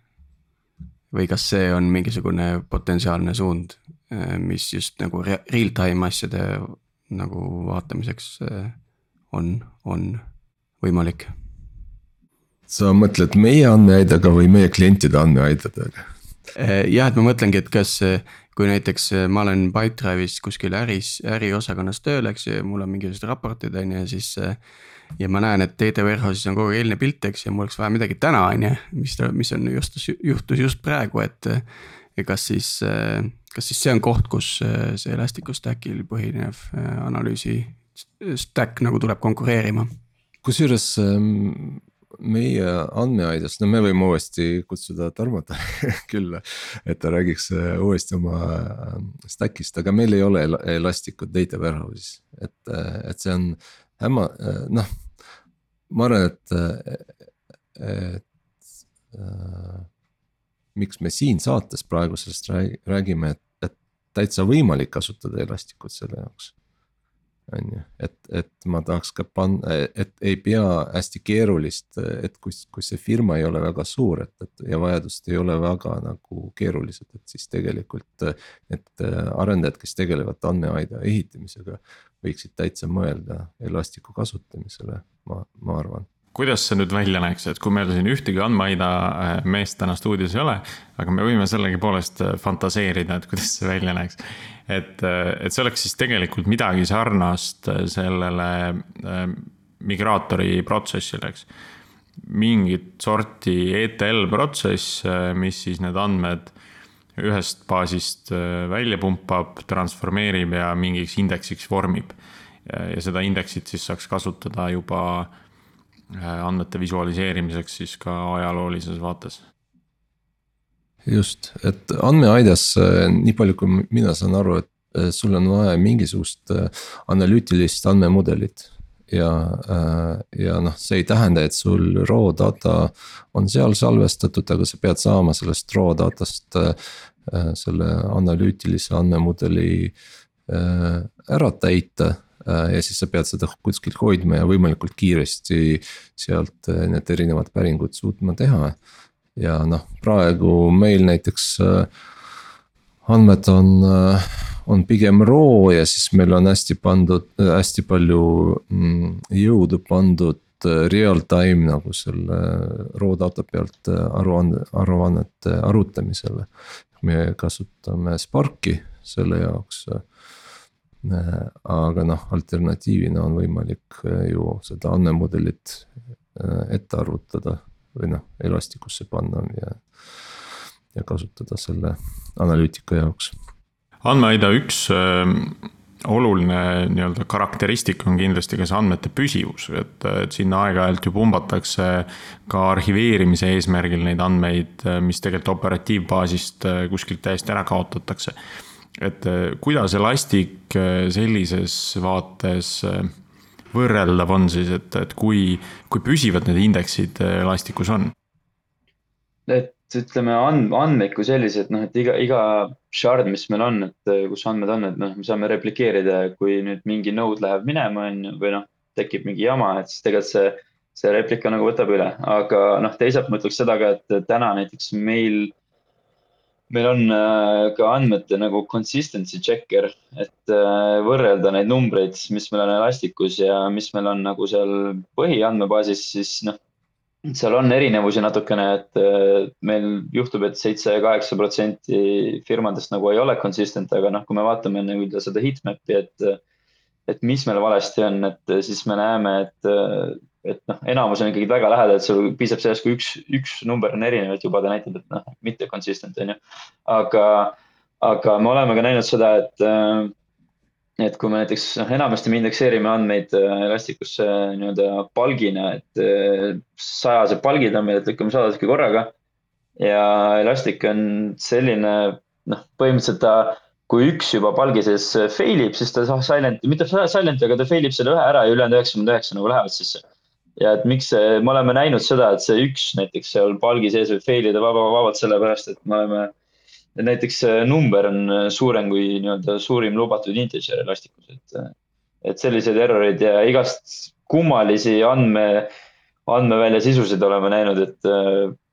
Speaker 2: või kas see on mingisugune potentsiaalne suund, mis just nagu real-time asjade nagu vaatamiseks on, on võimalik?
Speaker 3: sa mõtled meie andmehaidega või meie klientide andmehaidadega?
Speaker 2: jah, et ma mõtlengi, et kas kui näiteks äh, ma olen Pipedrive'is kuskil äris, äriosakonnas tööl, eks ju, ja mul on mingisugused raportid on ju ja siis. Äh, ja ma näen, et data warehouse'is on kogu aeg eilne pilt, eks, ja mul oleks vaja midagi täna, on ju, mis, mis on just, juhtus just praegu, et. kas siis, kas siis see on koht, kus see Elasticstackil põhinev analüüsi stack nagu tuleb konkureerima?
Speaker 3: kusjuures ähm, meie andmeaidas, no me võime uuesti kutsuda Tarmot külla, et ta räägiks äh, uuesti oma äh, stack'ist, aga meil ei ole Elasticut data warehouse'is, et, äh, et see on hämma-, noh. ma arvan, et, et äh, miks me siin saates praegu sellest räägime, et, et täitsa võimalik kasutada Elasticut selle jaoks on ju, et, et ma tahaks ka panna, et ei pea hästi keerulist, et kui, kui see firma ei ole väga suur, et, et ja vajadused ei ole väga nagu keerulised, et siis tegelikult. Need arendajad, kes tegelevad andmeaida ehitamisega, võiksid täitsa mõelda Elasticu kasutamisele, ma, ma arvan
Speaker 1: kuidas see nüüd välja näeks, et kui meil siin ühtegi andmeaida äh, meest täna stuudios ei ole, aga me võime sellegipoolest äh, fantaseerida, et kuidas see välja näeks. et, äh, et see oleks siis tegelikult midagi sarnast sellele migraatori protsessile, eks. mingit sorti ETL protsess, mis siis need andmed ühest baasist välja pumpab, transformeerib ja mingiks indeksiks vormib. ja seda indeksit siis saaks kasutada juba Äh, andmete visualiseerimiseks siis ka ajaloolises vaates.
Speaker 3: just, et andmeaidas, äh, nii palju kui mina saan aru, et äh, sul on vaja mingisugust analüütilist andmemudelit. ja, ja noh, see ei tähenda, et sul raw data on seal salvestatud, aga sa pead saama sellest raw datast selle analüütilise andmemudeli ära täita Äh, ja siis sa pead seda kuskilt hoidma ja võimalikult kiiresti sealt äh, need erinevad päringud suutma teha. ja noh, praegu meil näiteks äh, andmed on, on pigem raw ja siis meil on hästi pandud, hästi palju mm, jõudu pandud real time nagu selle raw data pealt aruande, aruannete arutamisele. me kasutame Sparki selle jaoks Äh, aga noh, alternatiivina on võimalik äh, ju seda andmemudelit äh, ette arvutada või noh, Elastikusse panna ja. ja kasutada selle analüütika jaoks.
Speaker 1: andmeaida üks äh, oluline nii-öelda karakteristik on kindlasti ka see andmete püsivus, et, et sinna aeg-ajalt ju pumbatakse ka arhiveerimise eesmärgil neid andmeid, mis tegelikult operatiivbaasist kuskilt täiesti ära kaotatakse et äh, kuidas Elastic äh, sellises vaates äh, võrreldav on siis, et, et kui, kui püsivad need indeksid Elasticus on?
Speaker 4: et ütleme and, andmeid kui sellised, noh, et iga, iga shard, mis meil on, et kus andmed on, et noh, me saame replikeerida, kui nüüd mingi node läheb minema, on ju, või noh, tekib mingi jama, et siis tegelikult see, see replika nagu võtab üle, aga noh, teisalt ma ütleks seda ka, et täna näiteks meil meil on äh, ka andmete nagu consistency checker, et äh, võrrelda neid numbreid, mis meil on Elasticus ja mis meil on nagu seal põhiandmebaasis, siis noh, seal on erinevusi natukene, et äh, meil juhtub et, et seitse, kaheksa protsenti firmadest nagu ei ole consistent, aga noh, kui me vaatame nii-öelda seda heatmap'i, et, et mis meil valesti on, et siis me näeme, et et noh, enamus on ikkagi väga lähedal, et sul piisab sellest, kui üks, üks number on erinev, et juba ta näitab, et noh, mitte consistent on ju. aga, aga me oleme ka näinud seda, et, äh, et kui me näiteks noh, enamasti me indekseerime andmeid äh, Elasticusse nii-öelda palgina, et äh, sajased palgid on meil, et lükkame sada tükki korraga. ja Elastic on selline, noh, põhimõtteliselt ta kui üks juba palgi sees fail ib, siis ta silent, mitte silent, aga ta fail ib selle ühe ära ja ülejäänud üheksakümmend üheksa nagu lähevad sisse ja et miks see, me oleme näinud seda, et see üks näiteks seal palgi sees võib fail ida vaba, vabalt sellepärast, et me oleme. näiteks see number on suurem kui nii-öelda suurim lubatud integer Elasticus, et, et selliseid erroreid ja igast kummalisi andme, andmevälja sisusid oleme näinud, et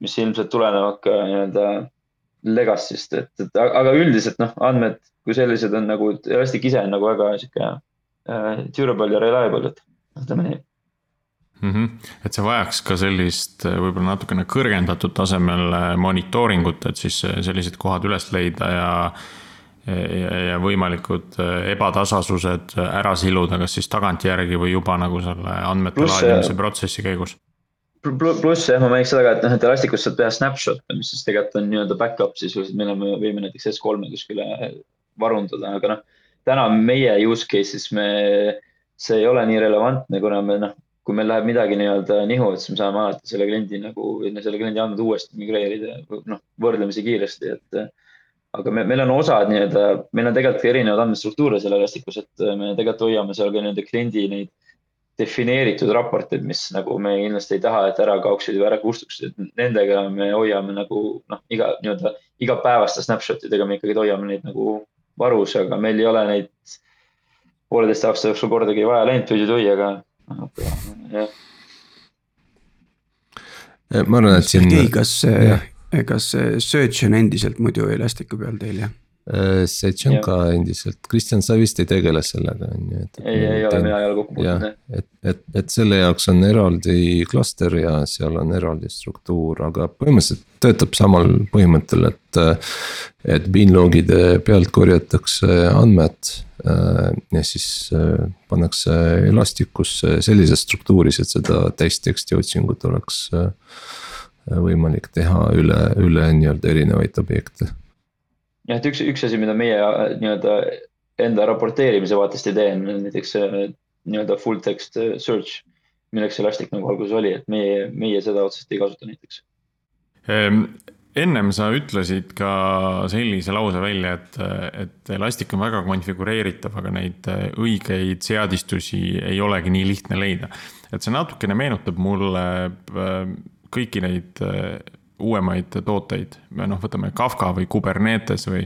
Speaker 4: mis ilmselt tulenevad ka nii-öelda legacy'st, et, et aga üldiselt noh, andmed kui sellised on nagu, Elastic ise on nagu väga sihuke uh, durable ja reliable, et ütleme nii
Speaker 1: mm. -hmm. et see vajaks ka sellist äh, võib-olla natukene kõrgendatud tasemel äh, monitooringut, et siis äh, sellised kohad üles leida ja, ja, ja võimalikud ebatasasused ära siluda, kas siis tagantjärgi või juba nagu selle andmete Plus, laadimise protsessi käigus
Speaker 4: pluss jah, ma mainiks seda ka, et noh, et Elasticus saab teha snapshot'e, mis siis tegelikult on nii-öelda back-up sisuliselt, mille me võime näiteks S3-e kuskile varundada, aga noh. täna meie use case'is me, see ei ole nii relevantne, kuna me noh, kui meil läheb midagi nii-öelda nihu, et siis me saame alati selle kliendi nagu, selle kliendi andmed uuesti migreerida, noh, võrdlemisi kiiresti, et. aga me, meil on osad nii-öelda, meil on tegelikult erinevaid andmestruktuure seal Elasticus, et me tegelikult hoiame seal ka nii-öelda kliendi neid defineeritud raportid, mis nagu me kindlasti ei taha, et ära kaoksid või ära kustuksid, et nendega me hoiame nagu noh, iga nii-öelda igapäevaste snapshot idega me ikkagi hoiame neid nagu varus, aga meil ei ole neid pooleteist aasta jooksul kordagi vaja läinud tui-tui, aga, aga jah.
Speaker 3: ma arvan, et siin.
Speaker 2: kas, kas search on endiselt muidu Elasticu peal teil jah?
Speaker 3: Äh, Setš on ka endiselt, Kristjan, sa vist ei tegele sellega, on ju.
Speaker 4: ei, ei ole, mina ei ole kokku puutunud jah.
Speaker 3: et, et, et selle jaoks on eraldi klaster ja seal on eraldi struktuur, aga põhimõtteliselt töötab samal põhimõttel, et. et binlogide pealt korjatakse andmed ja siis äh, pannakse Elasticusse sellises struktuuris, et seda täisteksti otsingut oleks võimalik teha üle, üle nii-öelda erinevaid objekte
Speaker 4: jah, et üks, üks asi, mida meie äh, nii-öelda enda raporteerimise vaatest ei tee, on näiteks äh, nii-öelda full text äh, search, milleks Elastic nagu alguses oli, et meie, meie seda otseselt ei kasuta näiteks
Speaker 1: ehm,. Ennem sa ütlesid ka sellise lause välja, et, et Elastic on väga konfigureeritav, aga neid õigeid seadistusi ei olegi nii lihtne leida. et see natukene meenutab mulle kõiki neid uuemaid tooteid, noh, võtame Kafka või Kubernetes või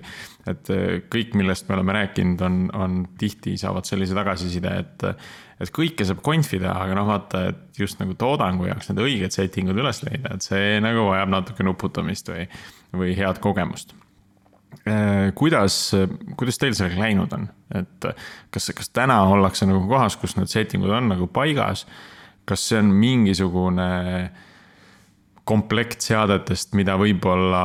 Speaker 1: et eh, kõik, millest me oleme rääkinud, on, on tihti saavad sellise tagasiside, et et kõike saab conf'i teha, aga noh, vaata, et just nagu toodangu jaoks need õiged setting ud üles leida, et see nagu vajab natuke nuputamist või, või head kogemust. Eh, kuidas, kuidas teil sellega läinud on, et kas, kas täna ollakse nagu kohas, kus need setting ud on nagu paigas? kas see on mingisugune äh, komplekt seadetest, mida võib-olla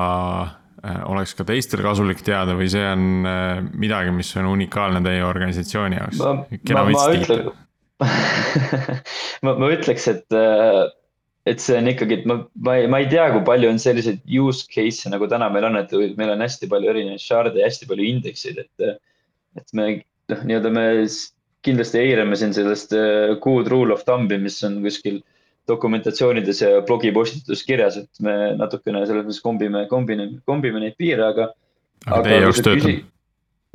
Speaker 1: äh, oleks ka teistel kasulik teada või see on äh, midagi, mis on unikaalne teie organisatsiooni jaoks?
Speaker 4: ma, ma, ma ütlen ma, ma ütleks, et, äh, et see on ikkagi, et ma, ma ei, ma ei tea, kui palju on selliseid use case'e nagu täna meil on, et meil on hästi palju erinevaid shard'e ja hästi palju indekseid, et. et me noh, nii-öelda me kindlasti eirame siin sellest good rule of thumb'i, mis on kuskil dokumentatsioonides ja blogipostituses kirjas, et me natukene selles mõttes kombime, kombime, kombime neid piire, aga.
Speaker 1: aga teie jaoks töötab?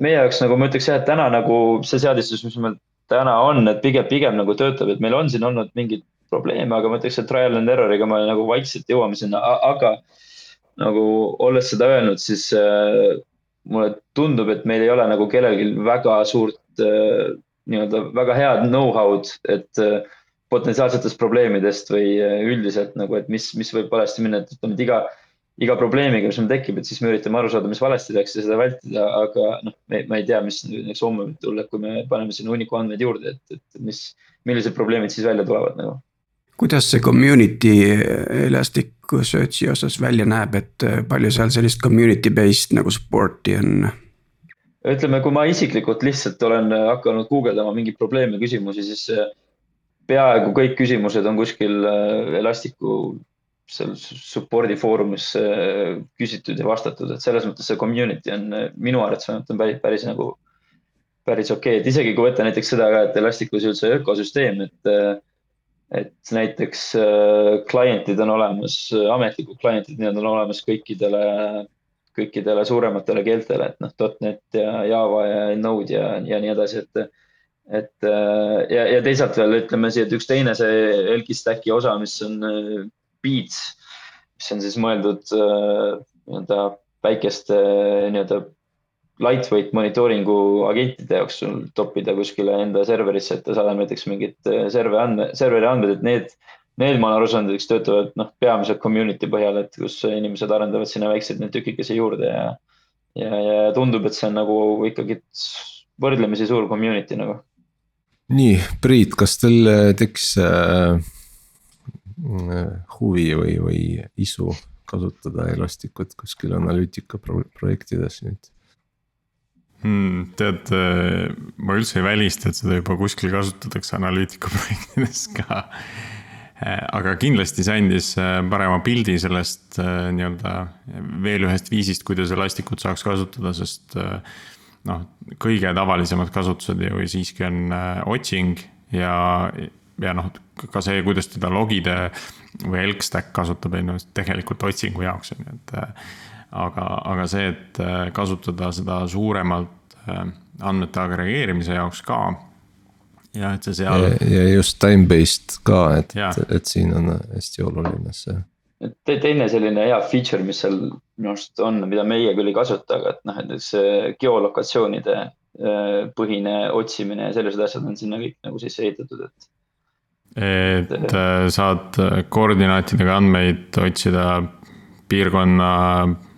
Speaker 4: meie jaoks nagu ma ütleks jah, et täna nagu see seadistus, mis meil täna on, et pigem, pigem nagu töötab, et meil on siin olnud mingeid probleeme, aga ma ütleks, et trial and error'iga me nagu vaikselt jõuame sinna, aga nagu olles seda öelnud, siis äh, mulle tundub, et meil ei ole nagu kellelgi väga suurt äh, nii-öelda väga head know-how'd, et äh, potentsiaalsetest probleemidest või äh, üldiselt nagu, et mis, mis võib valesti minna, et ütleme, et iga, iga probleemiga, mis meil tekib, et siis me üritame aru saada, mis valesti läks ja seda vältida, aga noh, ma ei tea, mis näiteks homme võib tulla, kui me paneme sinna hunniku andmeid juurde, et, et mis, millised probleemid siis välja tulevad nagu.
Speaker 2: kuidas see community Elasticsearchi osas välja näeb, et äh, palju seal sellist community based nagu support'i on?
Speaker 4: ütleme, kui ma isiklikult lihtsalt olen hakanud guugeldama mingeid probleeme, küsimusi, siis peaaegu kõik küsimused on kuskil äh, Elasticu seal support'i foorumis äh, küsitud ja vastatud, et selles mõttes see community on äh, minu arvates on päris, päris nagu päris okei okay., et isegi kui võtta näiteks seda ka, et Elasticus üldse ökosüsteem, et, et näiteks klientid on olemas, ametlikud klientid, need on olemas kõikidele, kõikidele suurematele keeltele, et noh, .NET ja Java ja Node ja, ja nii edasi, et et äh, ja, ja teisalt veel ütleme siia, et üks teine see Elki Stacki osa, mis on äh, Beats, mis on siis mõeldud äh, nii-öelda väikeste nii-öelda lightweight monitooringu agentide jaoks sul topida kuskile enda serverisse, et ta saadab näiteks mingit serveri andme, serveri andmed, et need, need ma olen aru saanud, eks töötavad noh, peamiselt community põhjal, et kus inimesed arendavad sinna väikseid neid tükikesi juurde ja, ja, ja tundub, et see on nagu ikkagi võrdlemisi suur community nagu
Speaker 3: nii, Priit, kas teil äh, tekkis äh, huvi või, või isu kasutada Elasticut kuskil analüütika pro projektides nüüd?
Speaker 1: mm,? tead, ma üldse ei välista, et seda juba kuskil kasutatakse analüütiku projektides ka. aga kindlasti see andis parema pildi sellest nii-öelda veel ühest viisist, kuidas elastikut saaks kasutada, sest noh, kõige tavalisemad kasutused ju siiski on otsing ja, ja noh, ka see, kuidas teda logide või Elk Stack kasutab ennast tegelikult otsingu jaoks, on ju, et. Äh, aga, aga see, et äh, kasutada seda suuremalt äh, andmete agregeerimise jaoks ka. ja et see seal.
Speaker 3: ja just time-based ka, et, et siin on hästi oluline see
Speaker 4: et teine selline hea feature, mis seal minu arust on, mida meie küll ei kasuta, aga et noh, et see geolokatsioonide põhine otsimine ja sellised asjad on sinna kõik nagu sisse ehitatud, et
Speaker 1: et äh, saad koordinaatidega andmeid otsida piirkonna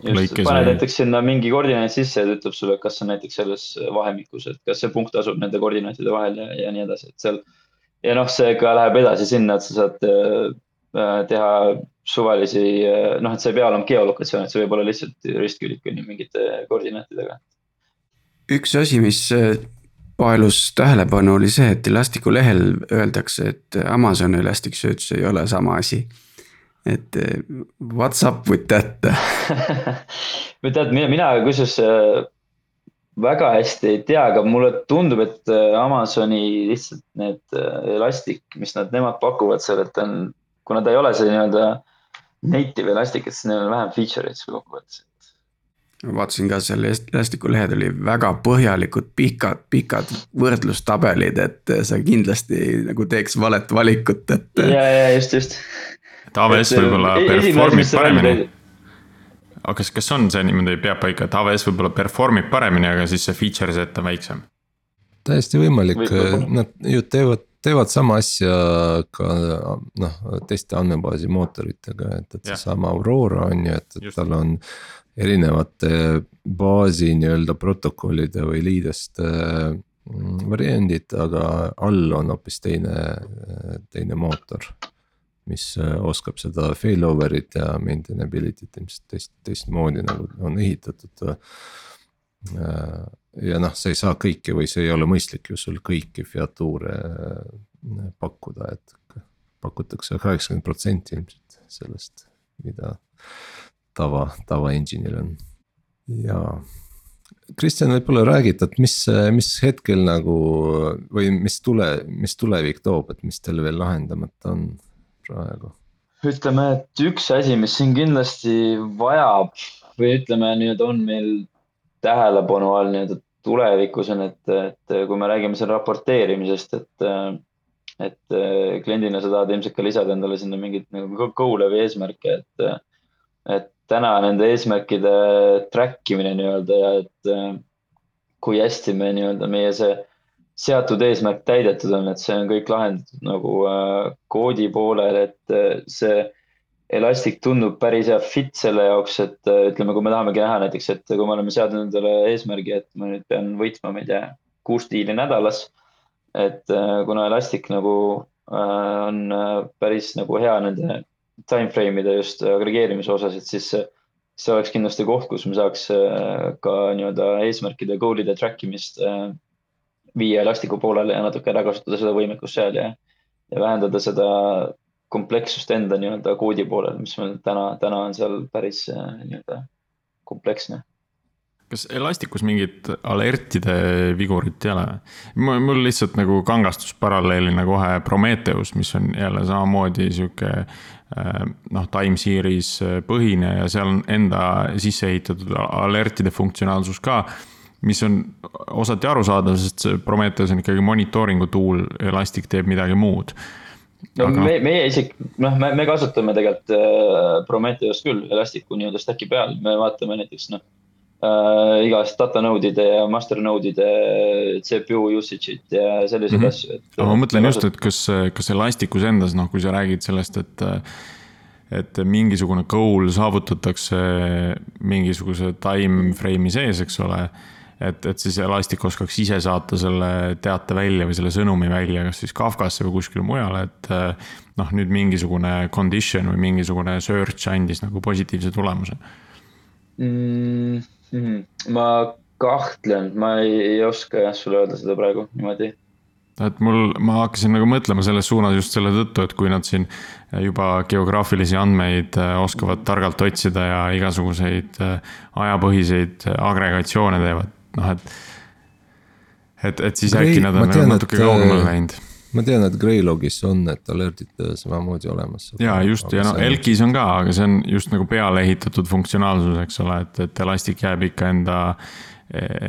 Speaker 1: lõikes.
Speaker 4: paned näiteks sinna mingi koordinaat sisse ja ta ütleb sulle, kas see on näiteks selles vahemikus, et kas see punkt asub nende koordinaatide vahel ja, ja nii edasi, et seal. ja noh, see ka läheb edasi sinna, et sa saad äh, teha suvalisi, äh, noh, et see ei pea olema geolokatsioon, et see võib olla lihtsalt ristkülik mingite koordinaatidega.
Speaker 2: üks asi, mis paelus tähelepanu, oli see, et Elasticu lehel öeldakse, et Amazon Elasticsearch ei ole sama asi. et eh, what's up with that
Speaker 4: või tead, mina, mina kusjuures eh, väga hästi ei tea, aga mulle tundub, et eh, Amazoni lihtsalt need Elastic, mis nad, nemad pakuvad seal, et on, kuna ta ei ole see nii-öelda native Elastic, et siis neil on vähem feature eid kokkuvõttes
Speaker 2: vaatasin ka seal Elastiku lehed oli väga põhjalikud, pikad, pikad võrdlustabelid, et sa kindlasti nagu teeks valet valikut, et.
Speaker 4: ja, ja just, just.
Speaker 1: et AWS võib-olla e-, performib paremini. aga kas, kas on see niimoodi, peab paika, et AWS võib-olla performib paremini, aga siis see feature set on väiksem?
Speaker 3: täiesti võimalik, nad ju teevad, teevad sama asja ka noh, teiste andmebaasi mootoritega, et, et seesama Aurora on ju, et, et tal on erinevate baasi nii-öelda protokollide või liideste mm, variandid, aga all on hoopis teine, teine mootor. mis äh, oskab seda failover'it ja maintainability't ilmselt teist, teistmoodi nagu on ehitatud. Ja noh, sa ei saa kõiki või see ei ole mõistlik ju sul kõiki featuure äh, pakkuda, et pakutakse kaheksakümmend protsenti ilmselt sellest, mida tava, tava engine'il on. ja Kristjan, võib-olla räägid, et mis, mis hetkel nagu või mis tule, mis tulevik toob, et mis teil veel lahendamata on praegu?
Speaker 4: ütleme, et üks asi, mis siin kindlasti vajab või ütleme nii-öelda on meil tähelepanu all nii-öelda tulevikus on, et, et kui me räägime seal raporteerimisest, et, et kliendina sa tahad ilmselt ka lisada endale sinna mingeid nagu goal'e või eesmärke, et, et täna nende eesmärkide track imine nii-öelda ja et kui hästi me nii-öelda meie see seatud eesmärk täidetud on, et see on kõik lahendatud nagu äh, koodi poolel, et äh, see Elastic tundub päris hea fit selle jaoks, et äh, ütleme, kui me tahamegi näha näiteks, et kui me oleme seadnud endale eesmärgi, et ma nüüd pean võitma, ma ei tea, kuus diili nädalas. et äh, kuna Elastic nagu äh, on päris nagu hea nende timeframe'ide just agregeerimise osas, et siis see oleks kindlasti koht, kus me saaks ka nii-öelda eesmärkide, goal'ide track imist viia Elasticu poolele ja natuke ära kasutada seda võimekust seal ja, ja vähendada seda komplekssust enda nii-öelda koodi poolel, mis meil täna, täna on seal päris äh, nii-öelda kompleksne
Speaker 1: kas Elasticus mingit alertide vigurit ei ole? mul lihtsalt nagu kangastus paralleelina kohe Prometheus, mis on jälle samamoodi sihuke äh, noh, time series põhine ja seal on enda sisse ehitatud alertide funktsionaalsus ka. mis on osati arusaadav, sest see Prometheus on ikkagi monitooringu tool, Elastic teeb midagi muud
Speaker 4: no Aga... me, meie isegi, noh, me, me kasutame tegelikult äh, Prometheust küll Elasticu nii-öelda stack'i peal, me vaatame näiteks noh äh, igast data node'ide ja master node'ide CPU usage'it ja selliseid mm -hmm. asju,
Speaker 1: et. ma mõtlen just, et kas, kas Elasticus endas, noh, kui sa räägid sellest, et et mingisugune goal saavutatakse mingisuguse time frame'i sees, eks ole. Et, et siis Elastic oskaks ise saata selle teate välja või selle sõnumi välja, kas siis Kafkasse või kuskile mujale, et. noh, nüüd mingisugune condition või mingisugune search andis nagu positiivse tulemuse
Speaker 4: mm,? mm. -hmm. ma kahtlen, ma ei, ei oska jah sulle öelda seda praegu niimoodi
Speaker 1: et mul, ma hakkasin nagu mõtlema selles suunas just selle tõttu, et kui nad siin juba geograafilisi andmeid äh, oskavad targalt otsida ja igasuguseid äh, ajapõhiseid agregatsioone teevad, noh et. et, et siis Grey, äkki nad on tean, natuke kaugemale läinud
Speaker 3: ma tean, et Greylogis on need alertid samamoodi olemas.
Speaker 1: ja just ja no Elkis on ka, aga see on just nagu peale ehitatud funktsionaalsus, eks ole, et, et Elastic jääb ikka enda,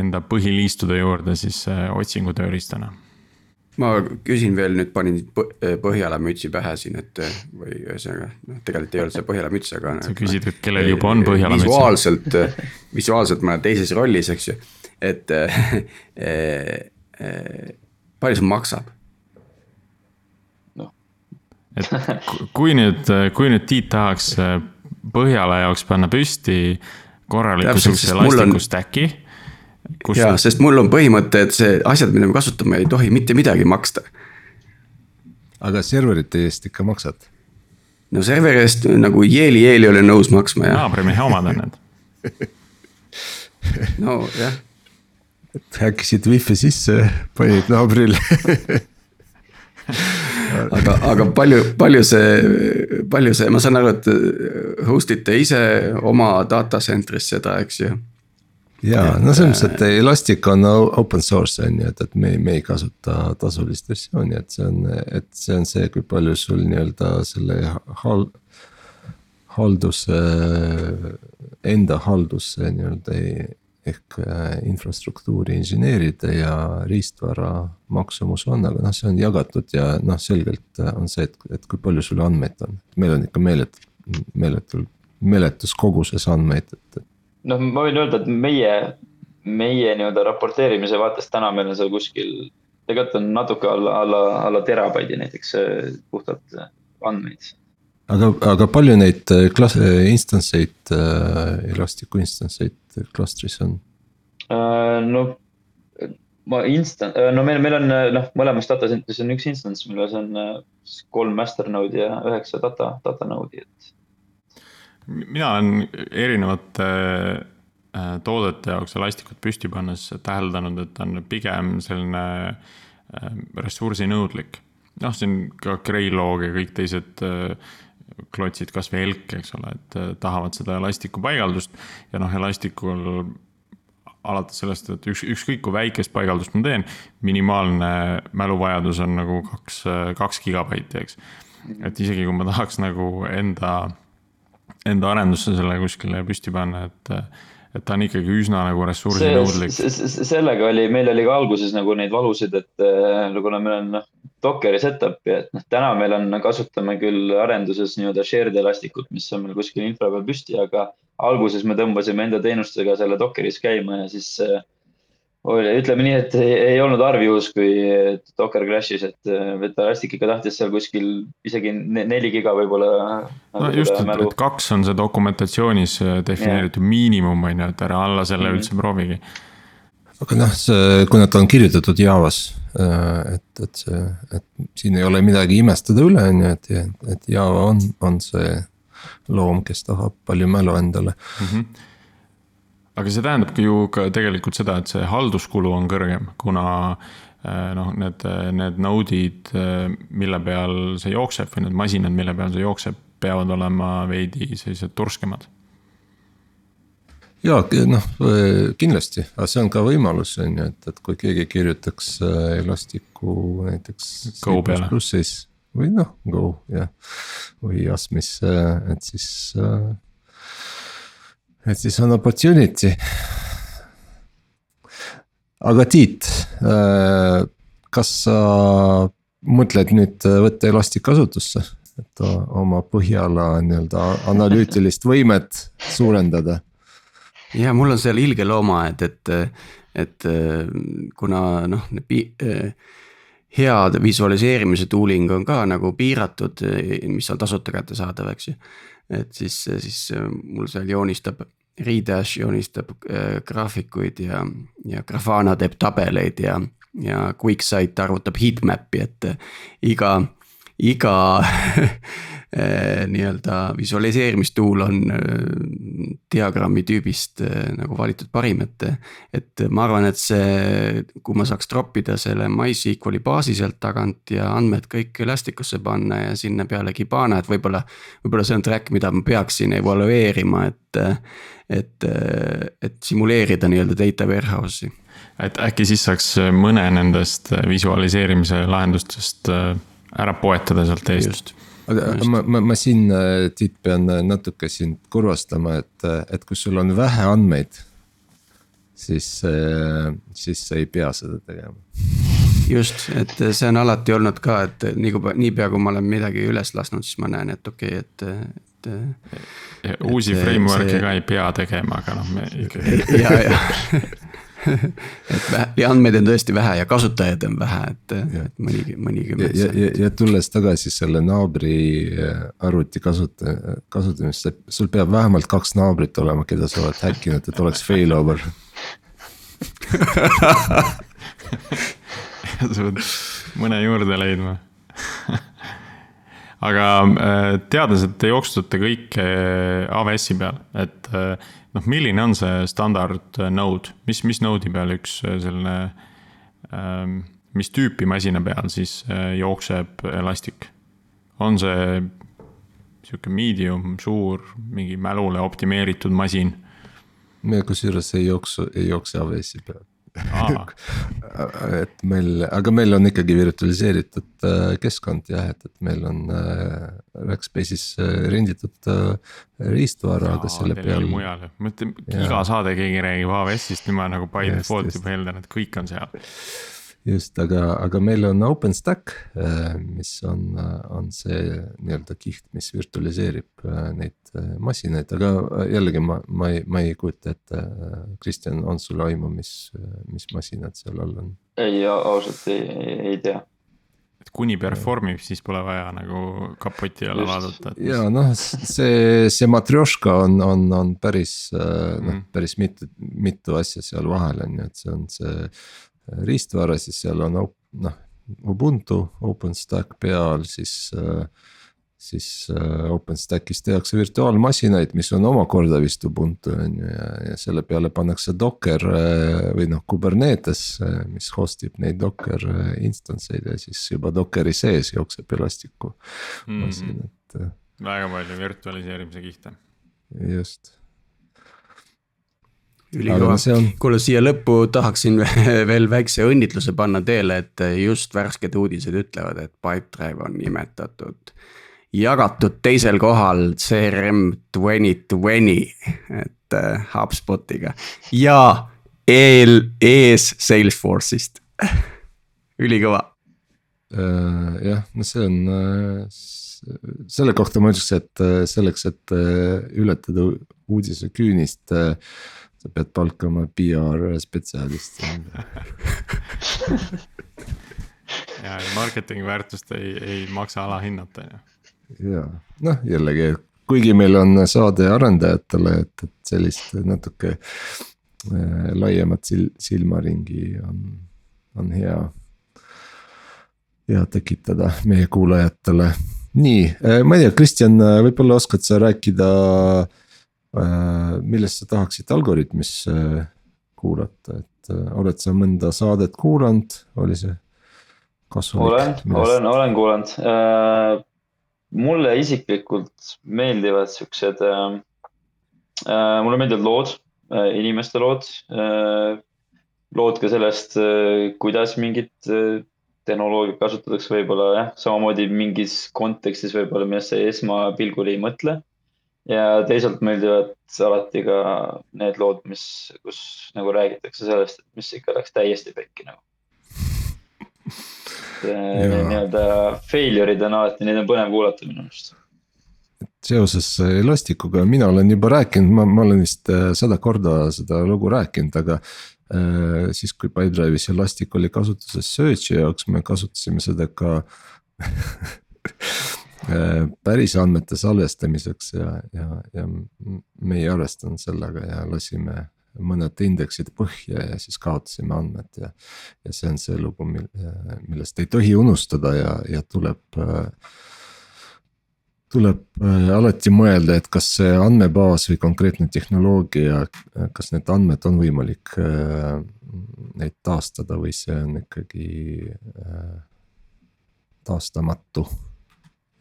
Speaker 1: enda põhiliistude juurde siis otsingu tööriistana
Speaker 2: ma küsin veel nüüd, panin Põhjala mütsi pähe siin, et või ühesõnaga, noh, tegelikult ei olnud see Põhjala müts, aga.
Speaker 1: sa küsid, et kellel juba on Põhjala
Speaker 2: müts. visuaalselt, visuaalselt ma olen teises rollis, eks ju, et palju see maksab?
Speaker 1: et kui nüüd, kui nüüd Tiit tahaks äh, Põhjala jaoks panna püsti korraliku sihukese elastiku stack'i.
Speaker 2: Kus... jaa, sest mul on põhimõte, et see asjad, mida me kasutame, ei tohi mitte midagi maksta.
Speaker 3: aga serverite eest ikka maksad?
Speaker 2: no serveri eest nagu jeeli-jeeli olen nõus maksma, jah.
Speaker 1: naabrimehe omad on need
Speaker 2: nojah.
Speaker 3: Et häkkisid wifi sisse, panid naabrile
Speaker 2: aga, aga palju, palju see, palju see, ma saan aru, et host ite ise oma data center'is seda, eks ju
Speaker 3: ja no selles mõttes, et Elastic on open source on ju, et, et me, me ei kasuta tasulist versiooni, et see on, et see on see, kui palju sul nii-öelda selle hal-. halduse, enda haldusse nii-öelda ei, ehk äh, infrastruktuuri inseneeride ja riistvara maksumus on, aga noh, see on jagatud ja noh, selgelt äh, on see, et, et kui palju sul andmeid on, meil on ikka meeletult, meeletul, meeletus koguses andmeid, et.
Speaker 4: noh, ma võin öelda, et meie, meie nii-öelda raporteerimise vaatest täna meil on seal kuskil, tegelikult on natuke alla, alla, alla terabaidi näiteks äh, puhtalt andmeid
Speaker 3: aga, aga palju neid klass-, instance eid äh,, Elasticu instance eid klastris on
Speaker 4: uh,? no ma instant, äh, no meil, meil on äh, noh, mõlemas data center'is on üks instance, milles on kolm master node'i ja üheksa data, data node'i, et.
Speaker 1: mina olen erinevate toodete jaoks Elasticut püsti pannes täheldanud, et ta on pigem selline ressursinõudlik. noh, siin ka Greylog ja kõik teised klotsid, kasvõi Elk, eks ole, et äh, tahavad seda elastiku paigaldust ja noh, elastikul alates sellest, et üks, ükskõik kui väikest paigaldust ma teen, minimaalne mäluvajadus on nagu kaks, kaks gigabaiti, eks. et isegi kui ma tahaks nagu enda, enda arendusse selle kuskile püsti panna, et et ta on ikkagi üsna nagu ressursinõudlik.
Speaker 4: sellega oli, meil oli ka alguses nagu neid valusid, et äh, kuna meil on noh, Dockeri setup'i, et noh, täna meil on, kasutame küll arenduses nii-öelda shared elastikut, mis on meil kuskil infra peal püsti, aga alguses me tõmbasime enda teenustega selle Dockeris käima ja siis äh, oli, ütleme nii, et ei, ei olnud harv juhus, kui Docker crash'is, et, et Elastic ikka tahtis seal kuskil isegi neli giga võib-olla.
Speaker 1: no just, et, et kaks on see dokumentatsioonis äh, defineeritud yeah. miinimum on ju, et ära alla selle mm -hmm. üldse proovigi.
Speaker 3: Aga noh, see, kuna ta on kirjutatud Javas, äh, et, et see, et siin ei ole midagi imestada üle, on ju, et, et Java on, on see loom, kes tahab palju mälu endale mm. -hmm
Speaker 1: aga see tähendabki ju ka tegelikult seda, et see halduskulu on kõrgem, kuna äh, noh, need, need node'id, äh, mille peal see jookseb või need masinad, mille peal see jookseb, peavad olema veidi sellised turskemad.
Speaker 3: Ja noh, kindlasti, aga see on ka võimalus, on ju, et, et kui keegi kirjutaks äh, Elastiku näiteks.
Speaker 1: Go peale.
Speaker 3: või noh, Go jah, või Asmisse, et siis äh, et siis on opportunity. aga Tiit, äh, kas sa mõtled nüüd võtta Elastic kasutusse, et oma Põhjala nii-öelda analüütilist võimet suurendada?
Speaker 2: Ja mul on seal ilge loomaaed, et, et kuna noh, head visualiseerimise tooling on ka nagu piiratud, mis on tasuta kättesaadav, eks ju. Et siis, siis mul seal joonistab, Redash joonistab äh, graafikuid ja, ja Grafana teeb tabeleid ja, ja QuickSight arvutab heatmap'i, et äh, iga, iga nii-öelda visualiseerimistuul on eh, diagrammi tüübist eh, nagu valitud parim, et. et ma arvan, et see, kui ma saaks troppida selle MySQL'i baasi sealt tagant ja andmed kõik Elastic'usse panna ja sinna peale Kibana, et võib-olla. võib-olla see on track, mida ma peaksin evalueerima, et, et, et simuleerida nii-öelda data warehouse'i
Speaker 1: et äkki siis saaks mõne nendest visualiseerimise lahendustest äh, ära poetada sealt eest.
Speaker 3: Aga Just. ma, ma, ma siin, äh, Tiit, pean äh, natuke sind kurvastama, et, et kui sul on vähe andmeid. siis, siis sa ei pea seda tegema.
Speaker 2: just, et see on alati olnud ka, et nii kui, niipea kui ma olen midagi üles lasknud, siis ma näen, et okei okay,, et et.
Speaker 1: uusi framework'e see... ka ei pea tegema, aga noh, me ikkagi.
Speaker 2: ja, ja et vähe, ja andmeid on tõesti vähe ja kasutajaid on vähe, et, et mõni, mõnikümmend.
Speaker 3: ja, ja, ja tulles tagasi selle naabri äh, arvuti kasuta-, kasutamist, sul peab vähemalt kaks naabrit olema, keda sa oled häkkinud, et oleks failover
Speaker 1: sa pead mõne juurde leidma aga äh, teades, et te jooksutate kõike AWS-i peal, et äh, noh, milline on see standard node, mis, mis node'i peal üks äh, selline ähm,, mis tüüpi masina peal siis äh, jookseb Elastic? on see sihuke medium, suur, mingi mälule optimeeritud masin?
Speaker 3: kusjuures ei jooksu, ei jookse AWS-i peal et meil, aga meil on ikkagi virtualiseeritud äh, keskkond jah, et, et meil on äh, Rackspace'is äh, renditud riistvara, aga selle peal.
Speaker 1: mujal, ma ütlen, iga saade keegi räägib AWS-ist, nüüd ma nagu by default juba eeldan, et kõik on seal
Speaker 3: just, aga, aga meil on OpenStack, äh, mis on, on see nii-öelda kiht, mis virtualiseerib äh, neid äh, masinaid, aga jällegi ma, ma ei, ma ei kujuta ette. Kristjan, on sul aimu, mis, mis masinad seal all on?
Speaker 4: ei, ausalt ei, ei tea
Speaker 1: et kuni perform ib, siis pole vaja nagu kapoti alla vaadata.
Speaker 3: ja noh, see, see matrjoška on, on, on päris noh mm., päris mitu, mitu asja seal vahel on ju, et see on see riistvara, siis seal on noh, Ubuntu, OpenStack peal, siis siis OpenStackis tehakse virtuaalmasinaid, mis on omakorda vist Ubuntu on ju ja, ja selle peale pannakse Docker või noh, Kubernetes, mis host ib neid Docker instance eid ja siis juba Dockeri sees jookseb Elasticu masin mm, -hmm. et.
Speaker 1: väga palju virtualiseerimise kihte.
Speaker 3: just
Speaker 2: ülikõva kuule siia lõppu tahaksin veel väikse õnnitluse panna teele, et just värsked uudised ütlevad, et Pipedrive on nimetatud. jagatud teisel kohal CRM twenty twenty, et äh, HubSpotiga ja eel, ees Salesforce'ist ülikõva
Speaker 3: uh,. jah, no see on uh selle kohta ma ütleks, et selleks, et ületada uudise küünist äh, sa pead palkama PR spetsialisti
Speaker 1: ja marketingi väärtust ei, ei maksa alahinnata on
Speaker 3: ju. ja noh, jällegi, kuigi meil on saade arendajatele, et, et sellist natuke äh, laiemat sil-, silmaringi on, on hea. hea tekitada meie kuulajatele. nii, äh, ma ei tea, Kristjan, võib-olla oskad sa rääkida äh, Äh, millest sa tahaksid Algorütmis äh, kuulata, et äh, oled sa mõnda saadet kuulanud, oli see?
Speaker 4: olen, olen, olen kuulanud äh,. mulle isiklikult meeldivad siuksed äh,, mulle meeldivad lood äh,, inimeste lood äh,. lood ka sellest äh,, kuidas mingit äh, tehnoloogiat kasutatakse võib-olla jah, samamoodi mingis kontekstis võib-olla, millest sa esmapilgul ei mõtle ja teisalt meeldivad alati ka need lood, mis, kus nagu räägitakse sellest, et mis ikka läks täiesti pekki nagu. nii-öelda failure'id on alati, neid on põnev kuulata minu meelest
Speaker 3: seoses Elasticuga, mina olen juba rääkinud, ma, ma olen vist äh, sada korda seda lugu rääkinud, aga äh,. siis kui Pipedrive'is Elastic oli kasutuses search'i jaoks, me kasutasime seda ka Äh, päris andmete salvestamiseks ja, ja, ja me ei arvestanud sellega ja lasime mõned indeksid põhja ja siis kaotasime andmed ja. ja see on see lugu, millest ei tohi unustada ja, ja tuleb tuleb alati mõelda, et kas see andmebaas või konkreetne tehnoloogia, kas need andmed on võimalik neid taastada või see on ikkagi taastamatu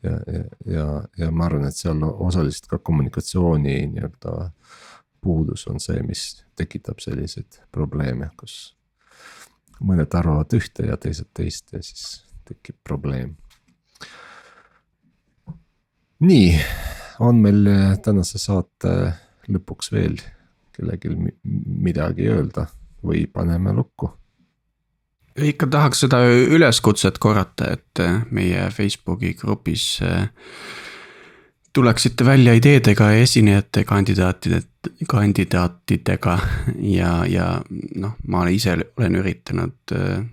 Speaker 3: ja, ja, ja, ja ma arvan, et seal osaliselt ka kommunikatsiooni nii-öelda puudus on see, mis tekitab selliseid probleeme, kus mõned arvavad ühte ja teised teist ja siis tekib probleem. nii, on meil tänase saate lõpuks veel kellelgi midagi öelda või paneme lukku?
Speaker 2: Ikka tahaks seda üleskutset korrata, et meie Facebooki grupis äh, tuleksite välja ideedega ja esinejate kandidaatide, kandidaatidega ja, ja noh, ma ise olen üritanud äh,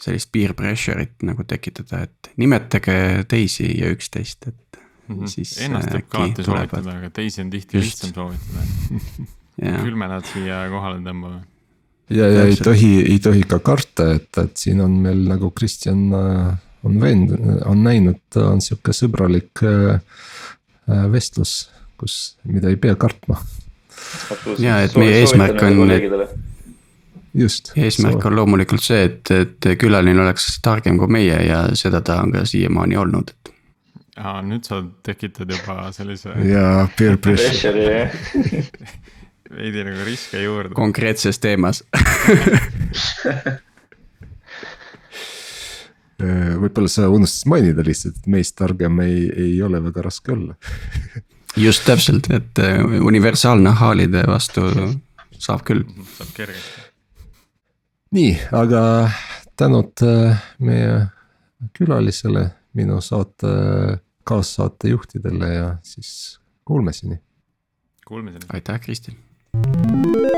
Speaker 2: sellist peer pressure'it nagu tekitada, et nimetage teisi ja üksteist, et
Speaker 1: mm. -hmm. siis. Ennast võib ka alati soovitada, aga teisi on tihti lihtsam soovitada küll me nad siia kohale tõmbame.
Speaker 3: Ja, ja ei tohi, ei tohi ka karta, et, et siin on meil nagu Kristjan äh, on vend, on näinud, on sihuke sõbralik äh, Äh, vestlus, kus, mida ei pea kartma.
Speaker 2: ja et meie eesmärk on,
Speaker 3: just.
Speaker 2: eesmärk on loomulikult see, et, et külaline oleks targem kui meie ja seda ta on ka siiamaani olnud.
Speaker 1: aa, nüüd sa tekitad juba sellise.
Speaker 3: jaa, peer pressure
Speaker 1: veidi nagu riske juurde.
Speaker 2: konkreetses teemas
Speaker 3: Äh, võib-olla sa unustasid mainida lihtsalt, et meist targem ei, ei ole väga raske olla
Speaker 2: just täpselt, et äh, universaalnahaalide vastu saab küll.
Speaker 1: saab kergesti.
Speaker 3: nii, aga tänud äh, meie külalisele, minu saate kaassaatejuhtidele ja siis kuulmiseni.
Speaker 1: Kuulmiseni.
Speaker 2: aitäh, Kristin. Música